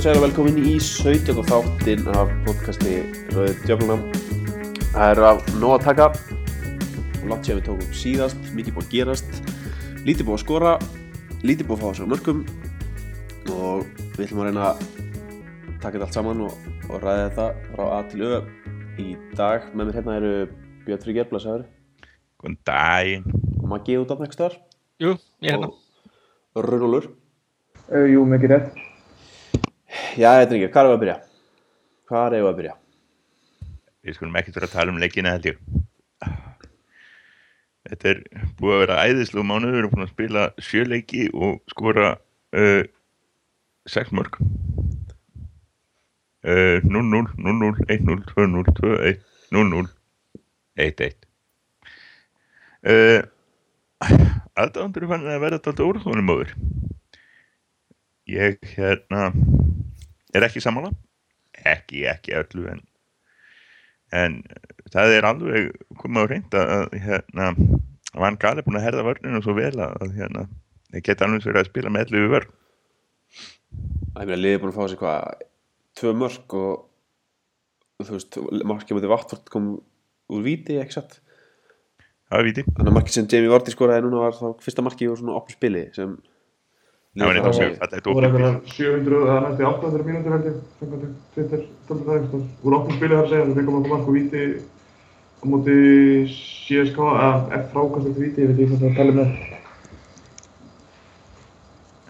Og velkomin í 17. þáttin af podcasti Rauðið Djöflunum. Það er af nóg að taka. Látt sér við tókum síðast, mikið búið að gerast, lítið búið að skora, lítið búið að fá þessu mörgum og við ætlum að reyna að taka þetta allt saman og, og ræða þetta frá A til Ö í dag. Með mér hérna eru Björn Fríkjær, blæsaður, Góðan daginn. og Maggi út af nækstar Jú, ég er hérna. og Rönnólur. Uh, jú, mikið rétt. Já, þetta er ekki, hvað er að byrja? Hvað er að byrja? Við skulum ekkert vera að tala um leikina held ég. Þetta er búið að vera æðislu mánuð, við erum búin að spila sjö leiki og skora uh, sex mörg. Uh, 0-0, 0-0, 1-0, 2-0, 2-1, 0-0, 1-1. Uh, Aðdándur er fann að vera þetta úrþónum öður. Ég hérna er ekki sammála? Ekki, ekki öllu en, en það er alveg komið á reynd að hérna, Van Gaal er búin að herða vörninu svo vel að, hérna, þeir geta alveg verið að spila með ellu við vörn. Það er mér að liðið búin að fá sér hvað tvö mörg og þú veist, markið mútið Vatford kom úr víti, ekki satt? Það er viti þannig að markið sem Jamie Vardy skoraði núna var þá fyrsta markið úr svona opnu spili sem það var eitthvað er Það voru eitthvað 700, það er næstu 800 mínútur held ég, samkvæmt Twitter, stöldur það staðar. Úr opnum spilið þar að segja, það fengum okkur mark og víti á móti CSK, eða frákast eftir víti, ég veit ekki hvað það tala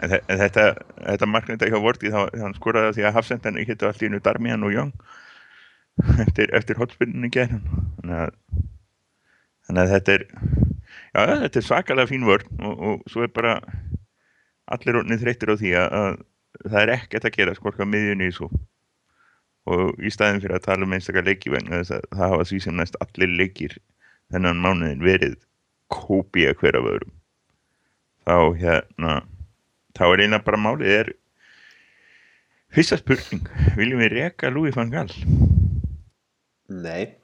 en, þe- en þetta, þetta marknið ekki á vorti þá hann skoraði það því að hafsendan hittu allt í hennu Darmian og Young eftir, eftir hotspinninni gerðan þannig þannig að þetta er já, þetta er svakalega fín vörn og, og svo er bara allir orðnið þreyttir á því að, að það er ekkert að gera skorka miðjunni í svo og í staðin fyrir að tala um einstakar leiki vegna þess að það hafa því sem næst allir leikir þennan mánuðin verið kópía hver af öðrum. Þá hérna þá er eina bara málið er fyrsta spurning. Viljum við reka Louis van Gaal? Nei,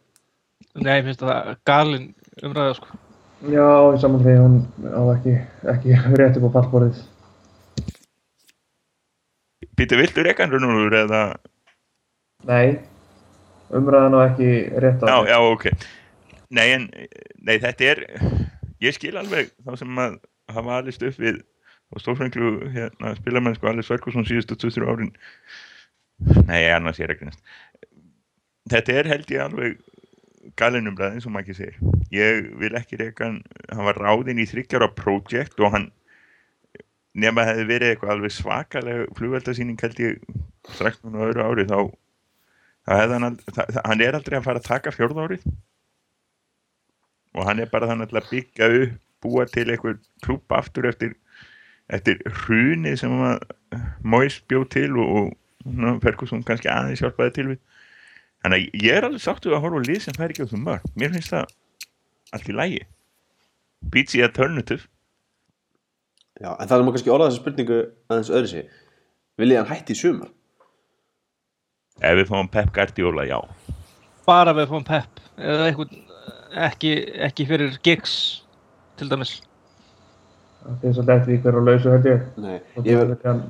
Nei, finnst það galin umræða, sko. Já, í saman því, hún á ekki, ekki rétt upp á pallborðið. Pítur, viltu reka hann Rúnúlur eða? Nei, umræðan á ekki rétt á já, því. já, ok. Nei, en, nei, þetta er ég skil alveg þá sem að hafa alist upp við og stórfenglu hérna, spilamennsku Alice Ferguson síðustu 23 árin. Nei, annars ég er ekki næst þetta er held ég alveg galinumræð eins og maður ekki segir. Ég vil ekki reyka hann var ráðinn í þryggjara project og hann nema hefði verið eitthvað alveg svakalega flugveldasýning held ég strax núna á öðru ári þá, hann það, það, hann er aldrei að fara að taka fjórða árið. Og hann er bara þannig að byggja upp búa til einhver klúb aftur eftir eftir hrunið sem að Mois bjóð til og, og Ferguson kannski aðeins hjálpaði til við. Þannig að ég er alveg sáttu að horfa á lið sem fær ekki á þú mörg mér finnst það allt í lægi Pizzi Alternative já, en það er maður kannski orðað þessa spurningu aðeins öðru sig Viljið hann hætti í sumar? ef við fáum Pep Guardiola, já Bara við fórum pepp. Eða eitthvað, ekki, ekki fyrir gigs, til dæmis. Það er svolítið eftir á lausu held ég. Nei, ég vil kann-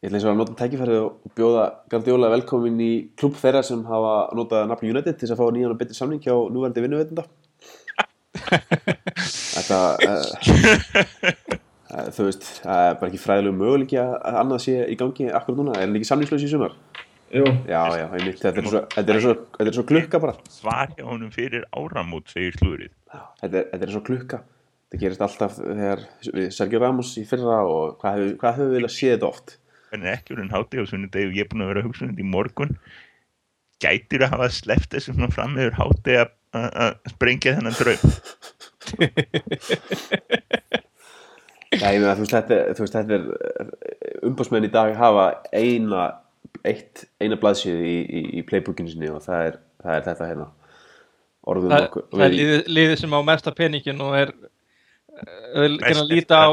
Ég ætla eins og að nota tækifærið og bjóða Guardiola velkomin í klubb þeirra sem hafa notað nafni United til þess að fá nýjan og betri samning hjá núverandi vinnuveitenda. Þetta, uh, þú veist, það er bara ekki fræðilegu möguleiki að að annað sé í gangi akkur núna. Er hann ekki samningslaus í sumar? Jú, Já, já, einmitt. Þetta er svo, þetta er svo, þetta er svo klukka bara. svar hjá honum fyrir áramót segir slúrið Þetta er, þetta er svo klukka. Þetta gerist alltaf þegar við Sergio Ramos í fyrra og hvað hefur við viljað séð þetta oft? en ekki orðin hátti á sunnudegi og ég er búin að vera að hugsa um þetta í morgun gætir að hafa sleppt þessu svona fram yfir hátti að sprengja þennan draum Já, ég meina, þú veist, þetta, er- þú veist, þetta er umbásmenn í dag hafa eina eitt, eina blaðsíðu í, í, í playbookinu sinni og það er, það er þetta hérna. Orðum Það, okkur það er liðið, liðið sem á mesta peningin og er uh, Mest að líta á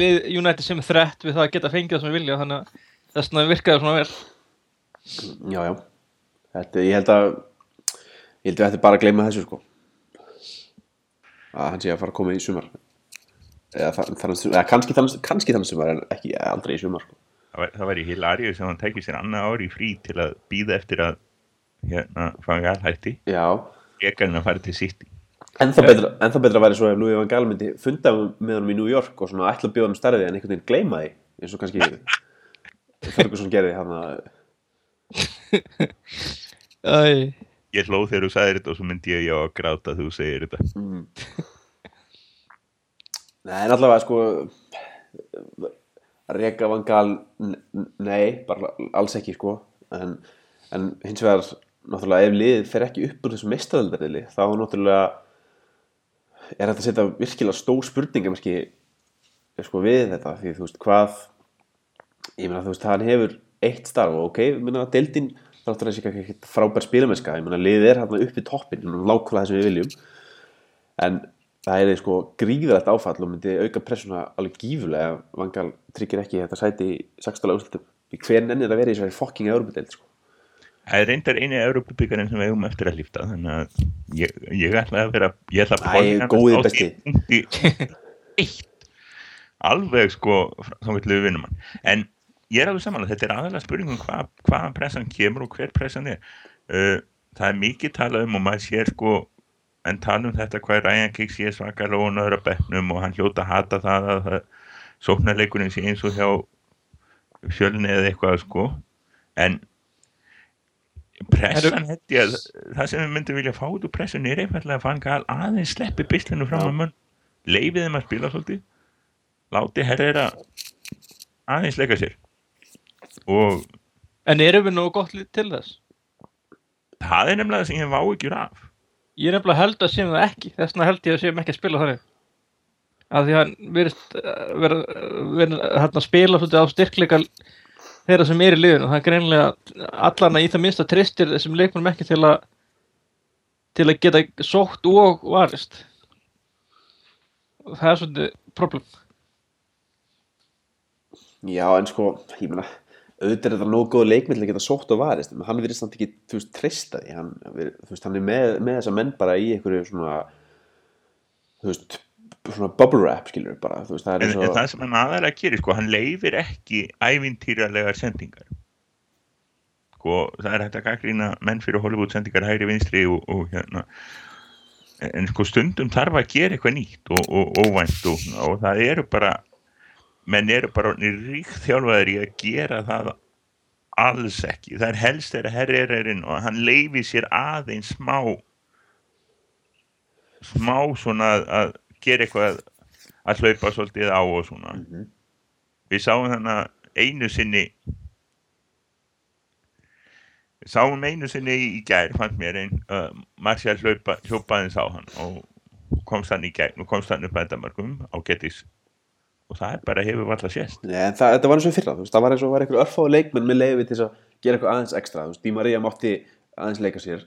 lið United sem þrett við það að geta fengið það sem við vilja þannig að þess vegna virkaði svona vel. Já, já. Þetta, Ég held að ég held að þetta er bara að gleyma þessu sko. Að hann sé að fara að koma í sumar eða, þa- þannig, eða kannski, þannig, kannski þannig sumar en ekki aldrei í sumar sko. það væri, það hilarið sem hann tækir sér annað ári frí til að býða eftir að hérna, fanga alhætti Já, ekar en að fara til sitt ennþá betra, ennþá betra væri svo ef Louis van Gaal myndi funda með honum í New York og svona ætla að bjóða hann starfið en einhvern veginn gleyma því eins og kannski Ferguson gerði hann að Æ, ég hló þegar þú sagðir þetta og svo myndi ég já að gráta þú segir þetta. Mm. Nei, en allavega sko að reka Van Gaal n- n- nei, bara alls ekki sko. En, en hins vegar náttúrulega ef liðið fer ekki upp úr þessu meistaraðalverðili þá náttúrulega er þetta að setja virkilega stór spurninga sko við þetta. Því þú veist hvað ég meina þú veist hann hefur eitt starf og ok, ég meina deildin þáttur að þessi ekki ekki frábær spilamenska ég meina liðið er hann upp í toppin lákvæða það sem við viljum. En það er sko gríðrætt áfall og myndi auka pressuna alveg gífulega ef Vangal tryggir ekki þetta sæti í 16. úrslutum hver nennir að vera í þessari fokking Európa-deild sko. það er reyndar eini Európa-byggarinn sem við eigum eftir að lífta þannig að ég, ég ætla að vera ég ætla að því punkti eitt alveg sko þá vill við vinnum hann en ég er alveg samanlega, þetta er aðalega spurningum hvað hva pressan kemur og hver pressan er uh, það er mikið talað um og maður sér sko en tala um þetta hvað Ryan Giggs sé svakar og nöðra bekknum og hann hljóta að hata það að sóknarleikurinn sé eins og hjá fjölni eða eitthvað sko. En pressan ég að það sem við myndum vilja fá út úr pressun er einfallega að fann gal aðeins sleppi byslinu fram að munn leifið þeim að spila svolítið. Láti herrera aðeins leika sér. Og en erum við nógu gott til þess? það er nefnilega það sem ég vá ekki af Ég er nefnilega held að séum það ekki þess vegna held ég að séum ekki að spila þannig. Af því að hann vera vera hérna að spila svolítið á styrkleika þeirra sem er í liðinu. Það er greinlega allana í það minnst að tristir þessum leikmennum ekki til að til að geta sótt og varist. Það er svolítið problem. Já en sko ég meina auðvitað er þetta nógu góð leikmið til að geta sótt og varist en hann virðist samt ekki, þú veist, treysta því. Hann, hann er með, með þessa menn bara í einhverju svona þú veist, svona bubble wrap skilur bara, þú veist, það er en, eins en og það sem hann aðalega gerir sko, hann leifir ekki ævintýralegar sendingar. Sko, það er hægt að gaggrýna menn fyrir Hollywood sendingar hægri vinstri og, og hérna. En en sko stundum þarf að gera eitthvað nýtt og, og og, og það eru bara menn eru bara ríkt þjálfaður í að gera það alls ekki, það er helst þegar herri er erinn og hann leifi sér aðeins smá smá svona að, að gera eitthvað að hlaupa svolítið á og svona Mhm. við sáum þannig að einu sinni við sáum einu sinni í, gær fannst mér einn uh, Marcial hljópaðins á hann og komst hann í gegn og komst hann upp að endamarkum á getis og það er bara hefur valla sést. Nei, það, þetta var eins og fyrra, veist, það var eins og var einhver örfáðu leikmenn með leiði til að gera eitthvað aðeins ekstra, þú veist, Di Maria mátti aðeins leika sér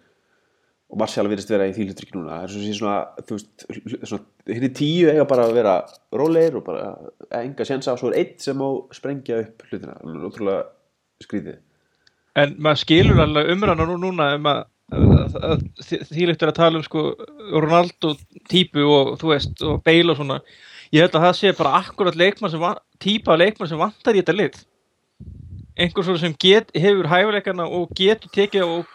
og Marcial virðist vera í því hlutrykki núna, það er svo sé svona, þú veist, svona, hérna tíu eiga bara að vera rólegir og bara enga sjensa og svo er einn sem má sprengja upp hlutina, ótrúlega skrítið. En maður skilur alveg umræðan nú núna um að, að, að er að tala um sko Ronaldo típu og þú veist og Bale og svona ég held að það sé bara akkurat leikmann sem af leikmann sem vantar í þetta lið einhver svona sem get, hefur hæfileikana og getur tekið og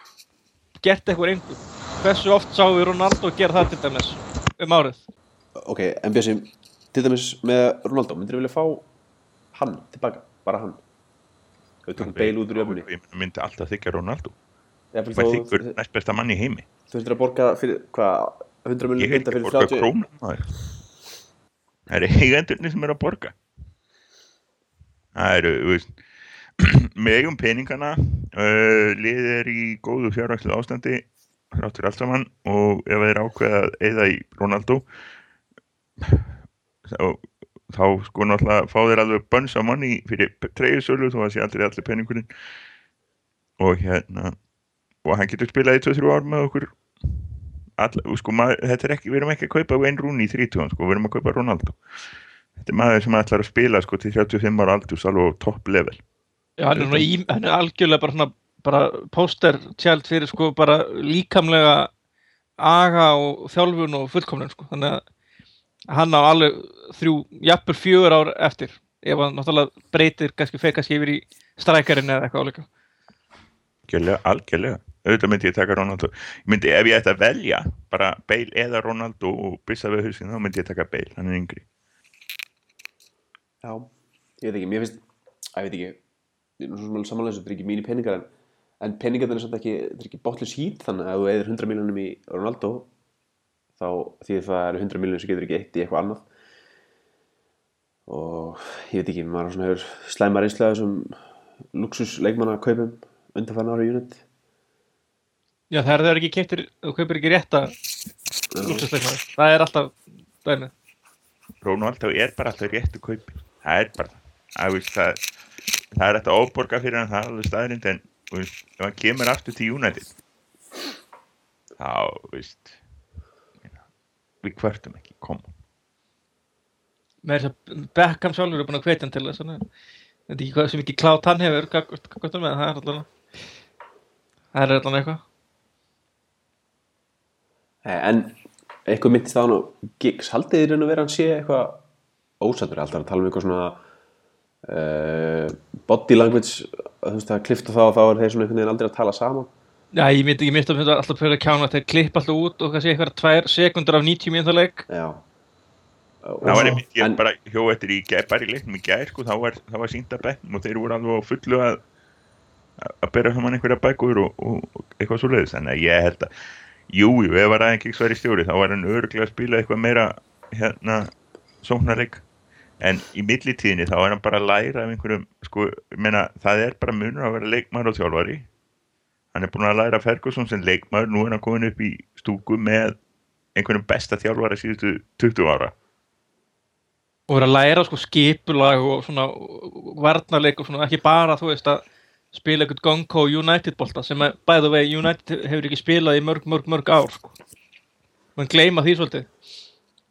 gert eitthvað einhver hversu oft sáum við Ronaldo gera það til dæmis um árið Ok, en Bjössi, til dæmis með Ronaldo, myndir þú vilja fá hann tilbaka, bara hann? Við tökum beil út úr jöfnunni. ég myndi alltaf þykja Ronaldo hvað þó- þykkur næst besta mann í heimi Þú þurftir að borga fyrir, hvað, 100 ég miljonar heit mynda ekki að fyrir borga 30 krónum maður. Það eru eigendurni sem eru að borga. Það eru veist, með eigum peningana uh, liðið er í góðu fjárvægslu ástandi þráttur allt saman og ef þeir ákveða að eða í Ronaldo þá, þá sko náttúrulega fá þeir alveg bönns á manni fyrir treyjusölu þó að sé aldrei allir peningurinn. Og hérna og hann getur spilað í 2-3 ár með okkur all, sko, maður, þetta er ekki, við erum ekki að kaupa Wayne Rooney í 30, sko, við erum að kaupa Ronaldo. Þetta er maður sem ætlar að spila sko til 35 ára aldurs alveg topp level. Já, hann er, í, hann er algjörlega bara svona bara póster tjald fyrir sko bara líkamlega aga og þjálfun og fullkomnun sko. Þannig að hann á alveg þrjú, jafnvel fjögur ár eftir ef hann náttúrulega breytir kannski kannski yfir í strækjarinn eða eitthvað álíka. Algjörlega, algjörlega. Auðvitað myndi ég taka Ronaldo. Ég myndi, ef ég ætti að velja bara Bale eða Ronaldo og byssa við hausin, þá myndi ég taka Bale, hann er yngri. Já, ég veit ekki, mér finnst, að ég veit ekki, samanlega þetta er ekki mínir peningar en, en er samt ekki, þetta er ekki botlis hít, þannig að ef þú eðir 100 miljonum í Ronaldo, þá því það eru 100 miljonum sem getur ekki eitt í eitthvað annað. Og ég veit ekki, maður hefur slæma reynslega þessum luxusleikmanna kaupum undanfarn ára í unit. Já, það er þegar ekki keftir, þú kaupir ekki rétta lúksusleikmaður, það er alltaf dæmið. Ronaldo er bara alltaf réttu kaupi. Það er bara, það, það, það er þetta óborga fyrir hann, það er alveg staðrind, en veist, ef hann kemur aftur til United, þá, veist, við kvörtum ekki, koma. Með þess að Beckham sjálfur er búin að hvetja hann til þess, að þetta er ekki hvað sem ekki klátt hann hefur, hvað hvað með það, það er alltaf, það er alltaf eitthvað. Eh, En eitthvað myndist á hann á gigs, haldið þið raun að vera hann sé eitthvað ósættur, alltaf að tala um eitthvað svona uh, body language, þú veist að klifta þá og þá er þeir svona einhvern veginn aldrei að tala saman. Já, ég myndi ekki myndi að þetta alltaf fyrir að kjána að þeir klippa alltaf út og kannski eitthvað tvær sekundur af 90 mínúta leik. Já. Það var einmitt, ég En- bara hjó eftir í bara í leiknum í gær, sko, þá var, var sínt að betnum og þeir voru alveg á fullu að að bera saman einhverja bækur og, og, og eitthvað svo leiðis, þannig að ég held að jú, jú, ef var aðeins ekki sværi stjóri þá var hann öruglega að spila eitthvað meira hérna, sóknarleik. En í millitíðinni þá er hann bara að læra af einhverjum, sko, ég meina það er bara munur að vera leikmaður og þjálfari. Hann er búin að læra Ferguson sem leikmaður, nú er hann komin upp í stúku með einhverjum besta þjálfari síðustu 20 ára. Og vera að læra sko skipulag og svona varnarleik og svona ekki bara þú veist að spila eitthvað Gonko United bolta sem að the way United hefur ekki spilað í mörg mörg mörg ár sko. Mann gleyma því svolítið.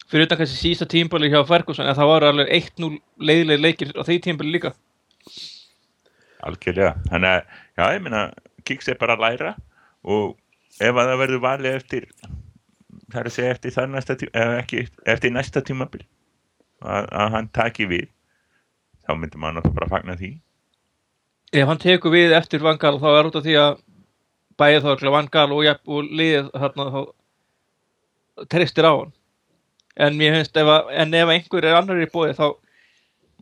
Fyrir utan kannski sísta tímbali hjá Ferguson en það var alveg 1-0 leiðileg leikir á því tímbali líka. Algjörlega, þannig að, já, ég meina, Kiks er bara að læra og ef að það verður valið eftir, það er að segja eftir það næsta tíma, eða ekki, eftir næsta tímabil, að, að hann taki við, þá myndi maður náttúrulega bara fagna því. Ef hann tekur við eftir Vangal þá er út af því að bæði þá örugglega Vangal og, og liðið þarna þá treystir á hann. En mér finnst ef, að, en ef einhver er annar í bóði þá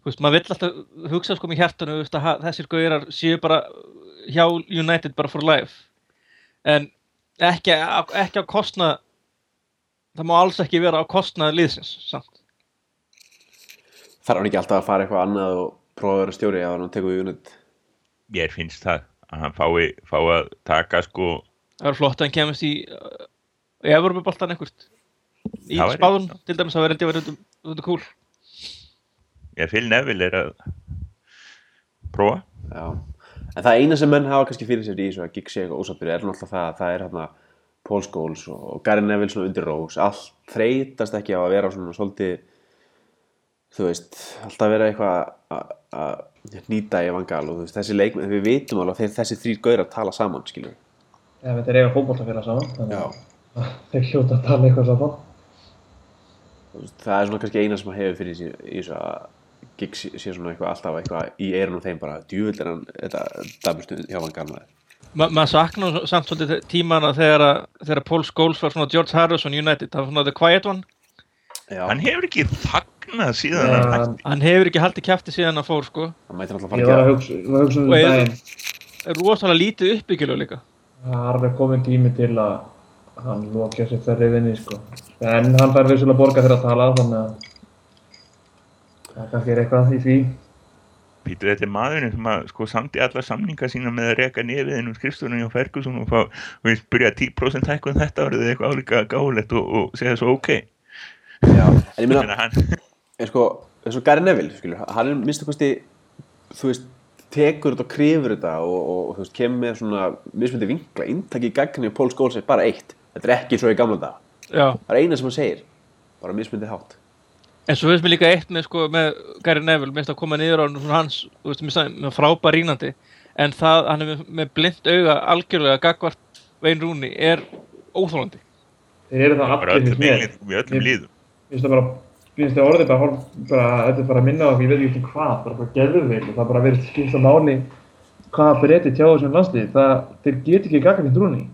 veist, maður vill alltaf hugsa sko með hjartanu veist, að þessir gauðirar séu bara hjá United bara for life. En ekki, ekki á kostnað það má alls ekki vera á kostnað liðsins samt. Þarf hann ekki alltaf að fara eitthvað annað og prófa að vera stjóri eða hann tekur við unit. Mér finnst það að hann fái, fái að taka sko, það er flott að hann kemist í uh, í Evropaboltan einhvert í Það væri- spáðun til dæmis það verði verið þetta cool ég Phil Neville er að prófa. Já. En það eina sem menn hafa kannski fyrir sér í þessu að gig sé eitthvað ósattur er náttúrulega það að það er hérna Paul Scholes og Gary Neville svona undir rós. Allt þreytast ekki á að vera svona svolítið, þú veist, alltaf vera eitthvað að- að nýta í vangal og þú veist, þessi leikmenn, við vitum alveg að þeir, þessi þrýr gauður að tala saman, skilur. Ef þetta er eiga fótbollafélag saman, þannig Já. að þeir hljóta að tala eitthvað saman. Það er svona kannski eina sem að hefur fyrir í þessu að gig sé svona eitthvað alltaf eitthvað í eirunum þeim bara, djúvill er hann þetta dæmustu hjá vangal maður. Ma maður saknar samt svolítið tímana þegar, að- þegar Paul Scholes var svona George Harrison United, það var svona the quiet one Já, Hann hefur ekki þagnað síðan Já, hann hann hefur ekki haldið kæfti síðan að fór sko það mætir alltaf fara Ég að var að gera. hugsa, var að hugsa um Og er- daginn. er rosalega lítið uppbyggjulega líka Það er alveg komin tími til að hann lokja sér þærri vinni, sko. En hann fær vissulega borga fyrir að tala, þannig að það kannski er eitthvað í því. Pítur, þetta er maðurinn sem að sko samdi alla samninga sína með að reka nefið inn um skrifstunum hjá Ferguson og fá, og við byrja 10% hækkun þetta árið eða eitthvað álíka gáulegt og, og segja svo ok. Já, en ég að er sko, eins og Gary Neville, skilur, hann er minnst kosti, þú veist, tekur þetta og krifur þetta og, og, og þú veist, kemur með svona mismundi vinkla, inntaki í gagni og Paul Scholes er bara eitt. Þetta er ekki svo í gamla dag. Já, Það er eina sem hann segir, bara mismundi hátt. en svo veist mér líka eitt með sko með Gary Neville, minnst að koma niður á hans, þú veist, með, með frábær rínandi en það, hann er með, með blind auga algjörlega gagvart Vein Rúni er óþólandi Þeir eru það allir með. í öllum. Mér finnst það bara finnst þið orðið bara, bara, þetta er bara að minna á okkur, ég veit ekki um hvað, bara bara geðveik og það bara verið skipta máli hvaða breyti tjáðu sem landslið, það, þeir get ekki gagga með trúni.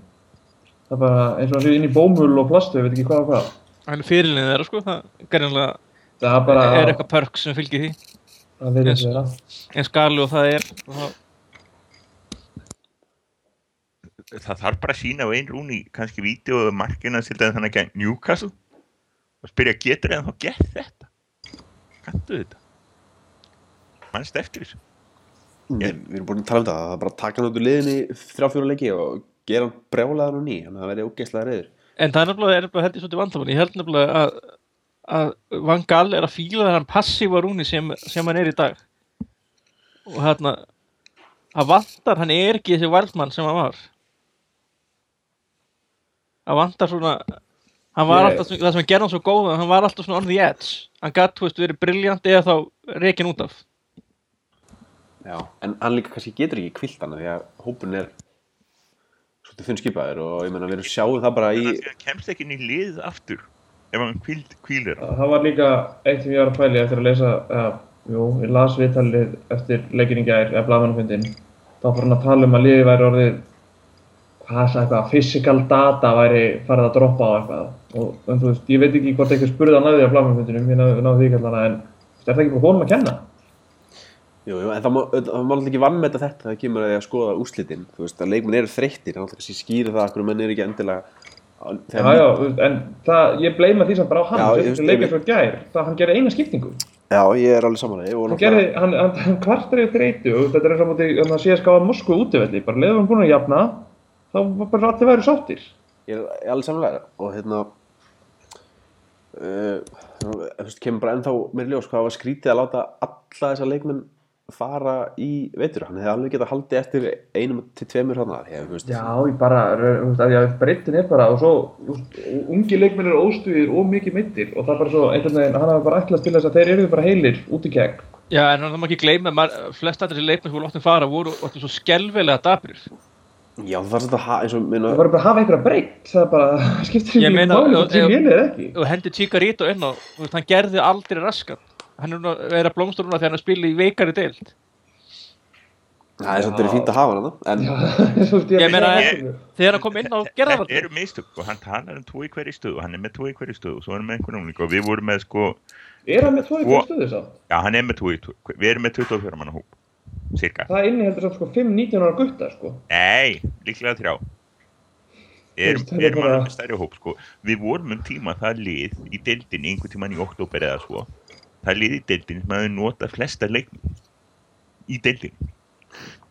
Það er bara eins og það sé inn í bómul og plastu, ég veit ekki hvað og hvað. hann er fyrirlið þeirra sko, það gerðanlega Það er bara, er eitthvað perk sem fylgir því það þeirra. eins gali og það er og það, það þarf bara að sína á einn rúni kannski vídeo og markina til þannig að Newcastle og spyrja getur eða þá gert þetta? Kanntu þetta? Mannst eftir þessu? Nei, við erum búin að tala um það, það er bara að taka hann út úr liðinni þrjá fjóra leiki og gera hann brjálaðan og ný, þannig að það verði ógeðslega reyður. en það er nefnilega, er nefnilega held ég svolítið vandamál. Ég held nefnilega að, að Van Gaal er að fíla þennan passífa rúni sem, sem hann er í dag. Og hérna að vantar, hann er ekki þessi valdmann sem hann var. Að vantar svona hann var Ég- alltaf, það sem hann gerði hann svo góð hann var alltaf svona on the edge hann gatt, þú veist, verið briljant eða þá reikin út af Já, en hann líka kannski getur ekki kvilt hana því að hópun er svolítið þunn skipaður og ég menna við erum sjáum það bara í þannig að hann kemst ekki inn í lið aftur ef hann kvíld, kvílir hann Það var líka eitt sem ég var að pæli eftir að lesa, eða, jú, ég las viðtalið eftir leikinn í gær, eða blaðmannafundin. Þá fór hann að tala um að liði væri orðið, hvað sagði eitthvað, physical data væri farið að droppa á eitthvað. Og, en þú veist, ég veit ekki hvort eitthvað spurði hann að því á blaðmannafundinum, ég náði, náði því ekki allan en er það ekki bara honum að kenna? Jú, jú, en það má, það alltaf ekki vannmeta þetta þegar kemur að því að skoða úrslitin þú veist að leikmenn eru þreyttir, þannig að kannski skýra það okkur menn eru ekki endilega Já, já, en það, ég bleima því sem bara á hann, leikinn ég- svo gær, það hann gerði eina skiptingu. já, ég er alveg samanlega Hann gerði, hann, hann, kvartar yfir þreytu og þetta er eins og mútið, þannig að sé að skáða Moskvu útivelli, bara leiðum hann búin að jafna, þá var bara allir væri sáttir. ég er, er alveg samanlega og hérna þú veist, kemur bara ennþá meir ljós hvað var skrítið að láta alla þessa leikmenn fara í veitur hann hefði alveg getað haldið eftir einum til tveimur hann veist, Já, ég bara, þú veist, að ég breytin er bara, og svo, þú veist, ungi leikmenn eru óstuðir og mikið meittir og það er bara svo, einhvern veginn, hann hafa bara ætlast til þess að þeir eru bara heilir út í gegn. Já, en það má ekki gleyma að flest allir þessi leikmenn sem voru láttum fara voru voru svo skelvelega dabrir. Já það var svona að eins og minna Það var bara að hafa einhverja breytt, það er bara, skiptir Ég ekki ef- hvort sem ef- ég eða ekki. Og hendi Chigarito inn á, þú veist, hann gerði aldrei raskat. Hann er nú að vera blómstur núna þegar hann spila í veikari deild. það er svolítið fínt að hafa hann en Ég meina, Þegar hann kom inn á gerða þetta eru mistök og hann talar um tvo í hverju stöðu og hann er með tvo í hverju stöðu og svo erum við einhvern veginn og við vorum með sko er hann með tvo Og- ykkur stöðu samt? já hann er með tvo í við erum með 24 manna hóp cirka Það inni heldur samt sko 5-19 ára gutta, sko. Nei, líklega þrjá. Það við er erum með stærri hóp sko. Við vorum um tíma það lið í deildinni einhvern tíman í oktober eða svo. Það lið í deildinni sem hafi notað flesta leikmenn í deildinni.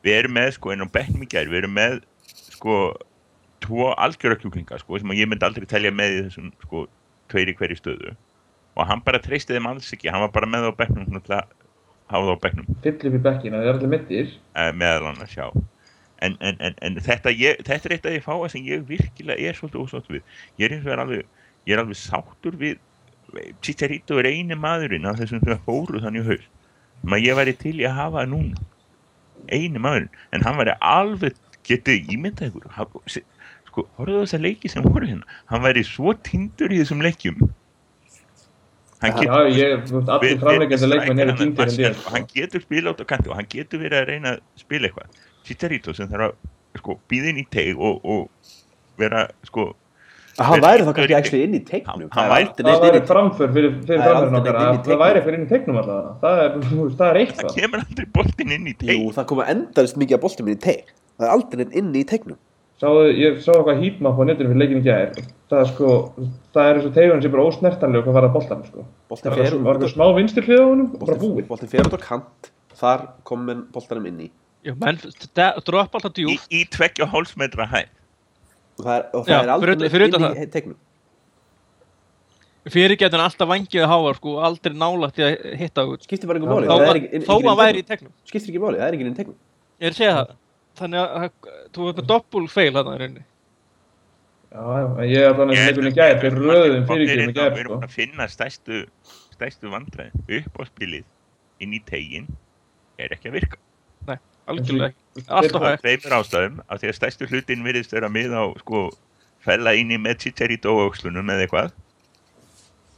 Við erum með sko en á bekknum í gær við erum með sko tvo algjörakjúklinga sko sem ég myndi aldrei telja með í þessum sko tveir í hverju stöðu. Og hann bara treysti þeim alls ekki. Hann var bara með á bekknum svona að hafa það á bekknum. Fyll upp í bekkina, þeir eru allir mittir. uh, meðal annars, já. En, en, en, en þetta, ég, þetta er eitt af því fáa sem ég virkilega er svolítið ósátt við. Ég er eins og er alveg ég er alveg sáttur við Chicharito er eini maðurinn af þessum sem fóru þannig haus að ég væri til í að hafa núna. Eini maðurinn. En hann væri alveg getið ímyndað ykkur? Sko, horfðu þess að leiki sem voru hérna. Hann væri svo tindur í þessum leikjum Já, ég, allir við- leikmenn eru týndir held ég, hann- sko. hann getur spila út á kanti og hann getur verið að reyna að spila eitthvað. Chicharito sem þarf að sko, býða inn í teig og, og vera sko hann væri þá kannski ekki inn í hann það væri- framför fyrir, fyrir framförinn okkar það væri eitthvað inn í teiknum allavega. Það er, veist, það er kemur aldrei boltinn inn í teig. Jú, það koma endalist mikið að boltum inn í teik það er aldrei inn í Sáðu, ég sá eitthvað heatmap á netinu fyrir leikin í gær. Það er sko, það er eins og tegunum sem bara ósnertanlega hvað var að boltanum, sko. Það fer var var eitthvað smá vinstir hlið á honum og bara búið. boltin fer út á kant þar komin boltanum inn í Já, menn, droppa alltaf í, djúft. í tveggja hálsmetra hæð og það er, og það Já, er aldrei fyrir- fyrir inn í teiknum Fyrir getur hann alltaf vangið háar, sko, aldrei nálægt í að hitta út. skiptir bara einhver máli Þó það er að- að væri í tegnum. skiptir ekki máli, það er ekki inn í teiknum Ég er að segja það. Þannig að að- þú með doppul feil hann í rauninni. Já, ég er allan eins og leikunni í gær, þeir röðum fyrirgefum í gær, við erum búin að finna stærstu stærstu vandræð upp á spilið inn í tegin er ekki að virka Nei, algjörlega ekki. Alltaf af hægt. tveimur ástæðum af því að stærstu hlutin virðist vera mið á sko fella inn í með Chicharito á aukslunum eða eitthvað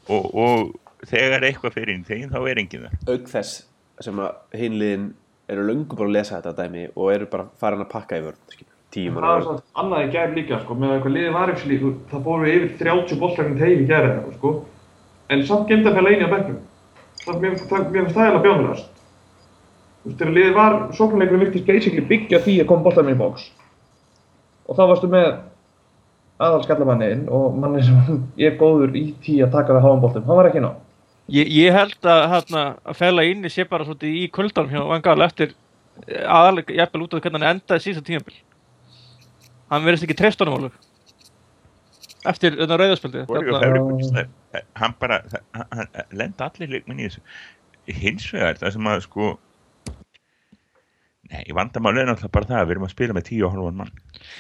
og, og þegar eitthvað fyrir inn þegar þá er enginn þar auk þess sem að hinliðin eru löngu bara að lesa þetta dæmi og eru bara farin að pakka í vörn skilur. Tíu Það vörn svona annað í gær líka, sko, með eitthvað liðið var ekki líka, það fóru yfir 30 boltarinn teig í gær eða, sko, en samt gemdi að fæla eini á bekknum. Það mér finnst það eiginlega bjónulegast. Þú veist, þegar liðið var, sóknarleikurinn virtist basically byggja því að koma boltarinn í bóks. Og þá varstu með aðal skallamanniðinn og manni sem er góður í tí að taka við háum boltum, hann var ekki ná. Ég, ég held að, hérna, að fæla inni sé bara svolítið í kuldanum hjá Vangal eftir aðalega, jafnvel út af hvernig hann endaði síðan tímabil. Hann verðist ekki treyst honum alveg. Eftir þetta rauðarspildið. Voru Hérna, hann bara lenda allir leikminn í þessu. Hins vegar það sem að sko nei, vandamál er náttúrulega bara það að við erum að spila með tíu og hálfan mann.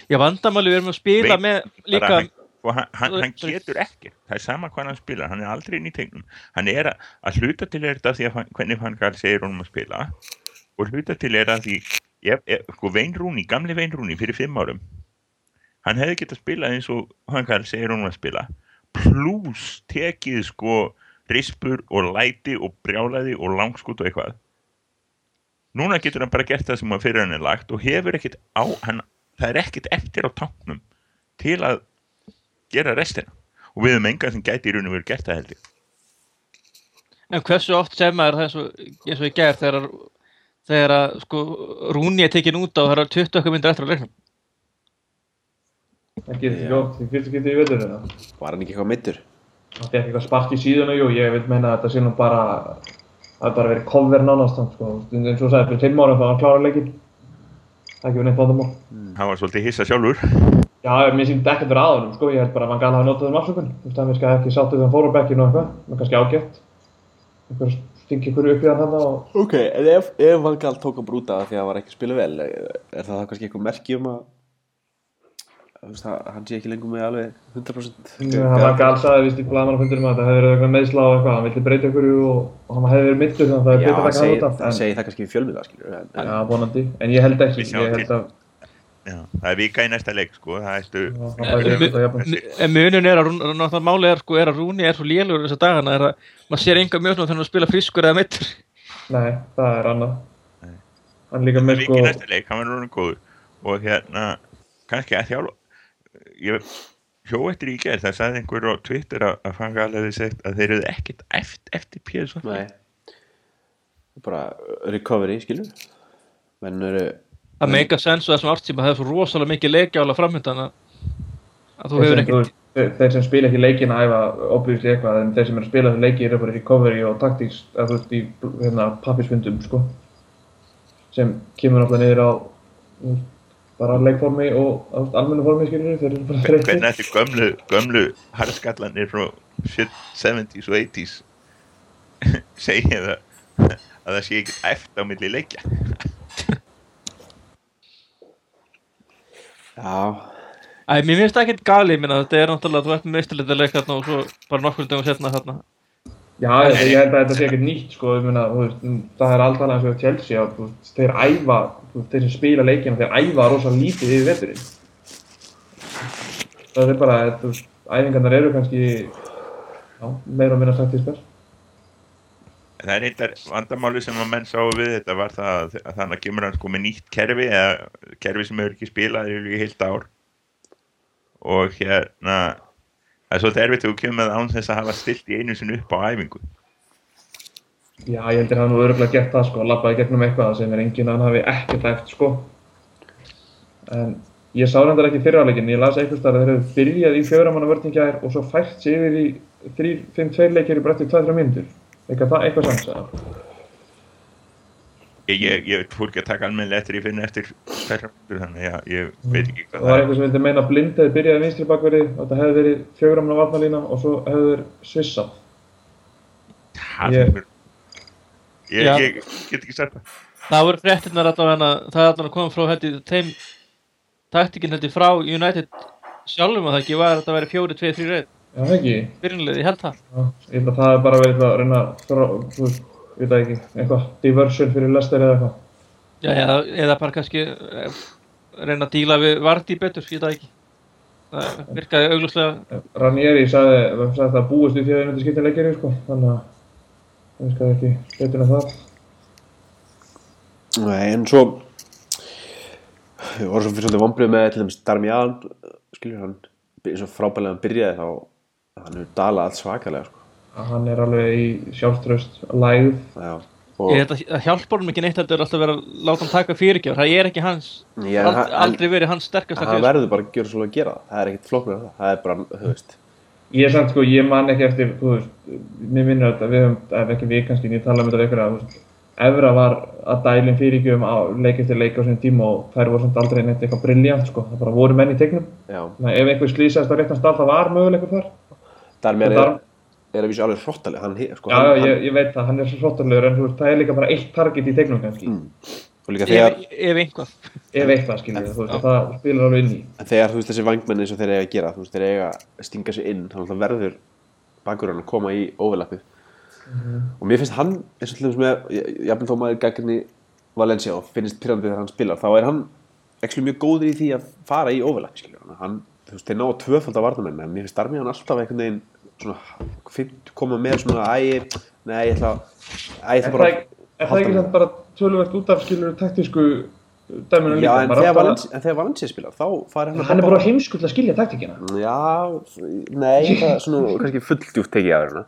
Já, vandamáli við erum að spila Veit með líka, hann, og hann, hann, hann getur ekki það er sama hvað hann spilar, hann er aldrei inn í tegnum hann er að, að hluta til er þetta því að hvernig hann gæl segir honum að spila og hluta til er að því ég, ég, sko Vein Rúni, gamli Vein Rúni fyrir fimm árum hann hefði getað spilað eins og hann gæl segir honum að spila. Pluss tekið sko rispur og læti og brjálæði og langskút og eitthvað. Núna getur hann bara gert það sem að fyrir hann er lagt og hefur ekkit á hann, það er ekkit eftir á tanknum til að gera restina. Og við höfum engan sem gæti í raun og veru gert það held ég. En hversu oft sem maður það eins og, ég gerð þegar, að- þegar að, sko, Rúni er tekin út á það er 20 okkar myndir eftir að leiknum. Það Já. ekki oft, því fyrstu getið í vetur þetta. var hann ekki eitthvað mittur Það fekk eitthvað spark í síðuna, jú, ég vil meina að þetta sé nú bara, það er bara verið cover nánast, hann, sko, eins og þú sagði, fyrir fimm árum þá var hann klára leikinn. Það er ekki verið neitt vandamál. hann var svolítið hissa sjálfur Já, mér sýndi ekkert verið að honum, sko, ég held bara að Van Gaal hafi notað um afsökun. Þú veist, hann veist ekki sáttið þegar hann fór á bekkinu og eitthvað, það er stingi ykkur upp í hann þarna og ok, en ef, ef Van Gaal tók að brúta það því að það var ekki að spila vel er það þá kannski eitthvað um að veist, að hann sé ekki lengur með alveg 100% hann Van Gaal sagði vist í blagamannafundinum að það hefði verið eitthvað meðslá og eitthvað, hann vildi breyta ykkur og, og hann hefði verið mittur þannig að það er betur að það taka segir út af. það, en- segir það kannski fjölmiða skilur en, en, Já, vonandi, en ég held ekki, ég held að Já, það er vika í næsta leik sko það hann En- munin er að, að náttúrulega málið er, sko, er að Rúni er svo lélugur þessar dagana er að maður sér enga mjög þegar hann spila frískur eða mittur. Nei, það er annað. Nei. Hann er líka það með er sko, vika í næsta leik, hann var núna góður og hérna, kannski að þjálfa ég hjó eftir í gerð, það sagði einhver á Twitter að, að fanga alveg sagt að þeir eru ekkert eftir, eftir PSV nei. Bara recovery skilur menn eru Það meika sens og þessum ártíma það er svo rosalega mikið leikjála framöndan að, að þú hefur veist, þeir, þeir sem spila ekki leikin að æfa obviously eitthvað, en þeir sem eru að spila þessu leiki eru bara recovery og taktíks, eða þú veist, í hérna, pappisfundum, sko. Sem kemur náttúrulega niður á bara leikformi og almennu formi, skiljur, þeir eru bara hvernig þreyttir. ættu gömlu, gömlu harðskallanir frá shit 70s og 80s segja það að það sé ekki eftir á milli leikja já, Æ, mér finnst það ekkert gali, minna, þetta er náttúrulega, þú ert með meistarleita leik þarna og svo bara nokkur dögum setna þarna. Já, ég, held að þetta sé ekkert nýtt, sko, ég meina, þú veist, það er alltaf eins og Chelsea, að, þú veist, þeir æfa, þú veist, þeir sem spila leikina, þeir æfa rosa lítið yfir veturinn. Það er bara, þú veist, æfingarnar eru kannski, já, meira og minna sagt í spes. það er eitthvað vandamáli sem að menn sáu við þetta var það að, að þannig að kemur hann sko með nýtt kerfi eða kerfi sem hefur ekki spilað í heilt ár og hérna það er svolítið erfitt þegar þú kemur með án þess að hafa stilt í einu sinni upp á æfingu Já, ég heldur hann nú öruglega gert það, sko, að labbaði gegnum eitthvað sem er enginn að hann hafi ekkert eftir, sko. En ég sá reyndar ekki fyrirháleikin, ég las eitthvað að þeir hefur byrjað í fjögramanna vörningjar og svo fært sig yfir í 3-5-2 leikir í bretti 2-3 mínútur. Eitthvað það, eitthvað eða? Ég, ég, ég fór ekki að taka almennilega eftir ég finn eftir hverja mínútur þannig að ég veit ekki Það hvað var það er einhver sem vildi meina blind hefði byrjað í vinstri bakverði og þetta hefði verið fjögramanna varnalína og svo hefði þeir svissað. Það er- ég, Já. ég get ekki sagt það Það voru fréttinnar allavega það er allavega koma frá hætti þeim taktikinn hætti frá United sjálfum að það ekki var að þetta væri fjóri, tvei, þrý reyð Já, það ekki. byrjunlega, ég held það Já, ég held að það ég veit það ekki, eitthvað diversion fyrir Lester eða eitthvað. Já, eða, eða bara kannski eh, reyna að díla við Vardí betur, ég veit það ekki það virkaði auglúslega Ranieri sagði, sagði það búist við því að það myndi skipta leikjari, sko, þannig að ég skal ekki betur en það Nei, en svo við vorum svo fyrir svolítið vombrið með til dæmis Darmian skilur hann, eins og frábælega hann byrjaði þá hann hefur dalað allt svakalega sko. Að hann er alveg í sjálfströst að það hjálpar honum ekki neitt heldur alltaf verið að láta hann taka fyrirgjöf. Það er ekki hans, Já, ald, hann- aldrei verið hans sterkasta hann hlið verður bara að gera svolítið að gera það. Það er ekkert flóknir það, það er bara, þú veist. Ég er samt sko, ég man ekki eftir þú veist, mér minnur þetta við höfum, ef ekki við kannski, ég tala um þetta ykkur að þú veist, Evra var að dælum fyrirgjöfum á leik eftir leik á sinni tíma og þær voru samt aldrei neitt eitthvað briljant sko, það bara voru menn í tegnum Já, Þannig að ef einhver slýsast á réttan stað það var möguleikur þar. Darmian Og er, að vísa alveg hróttalega sko, Já, hann, já, ég, ég veit það, hann er svo hróttalegur en þú veist, það er líka bara eitt target í tegnum kannski. Mm. þegar, ef, ef einhvað ef eitthvað skiljið, þú veist, það spilar alveg inn í. En þegar þú veist þessi vangmenn eins og þeir eiga að gera, þú veist þeir eiga að stinga sig inn, þannig að verður bakurinn að koma í overlappið. Og mér finnst hann eins og til dæmis með, jafnvel þó maður gaggrinni Valencia og finnst pyrrandi þegar hann spilar þá er hann ekki mjög góður í því að fara í overlappi, hann, hann þú veist, mér koma með svona, æ, nei, ég ætla að- æ, ég ætla það bara ekki, er það ekki samt bara töluvert út af skiljur taktísku dæminu Já, líka? þegar, Valencia, en þegar Valencia spilar, þá fari hann að Hann er bara heimskull að skilja taktíkina Já, nei, það er svona kannski fulldjúft tekið af hérna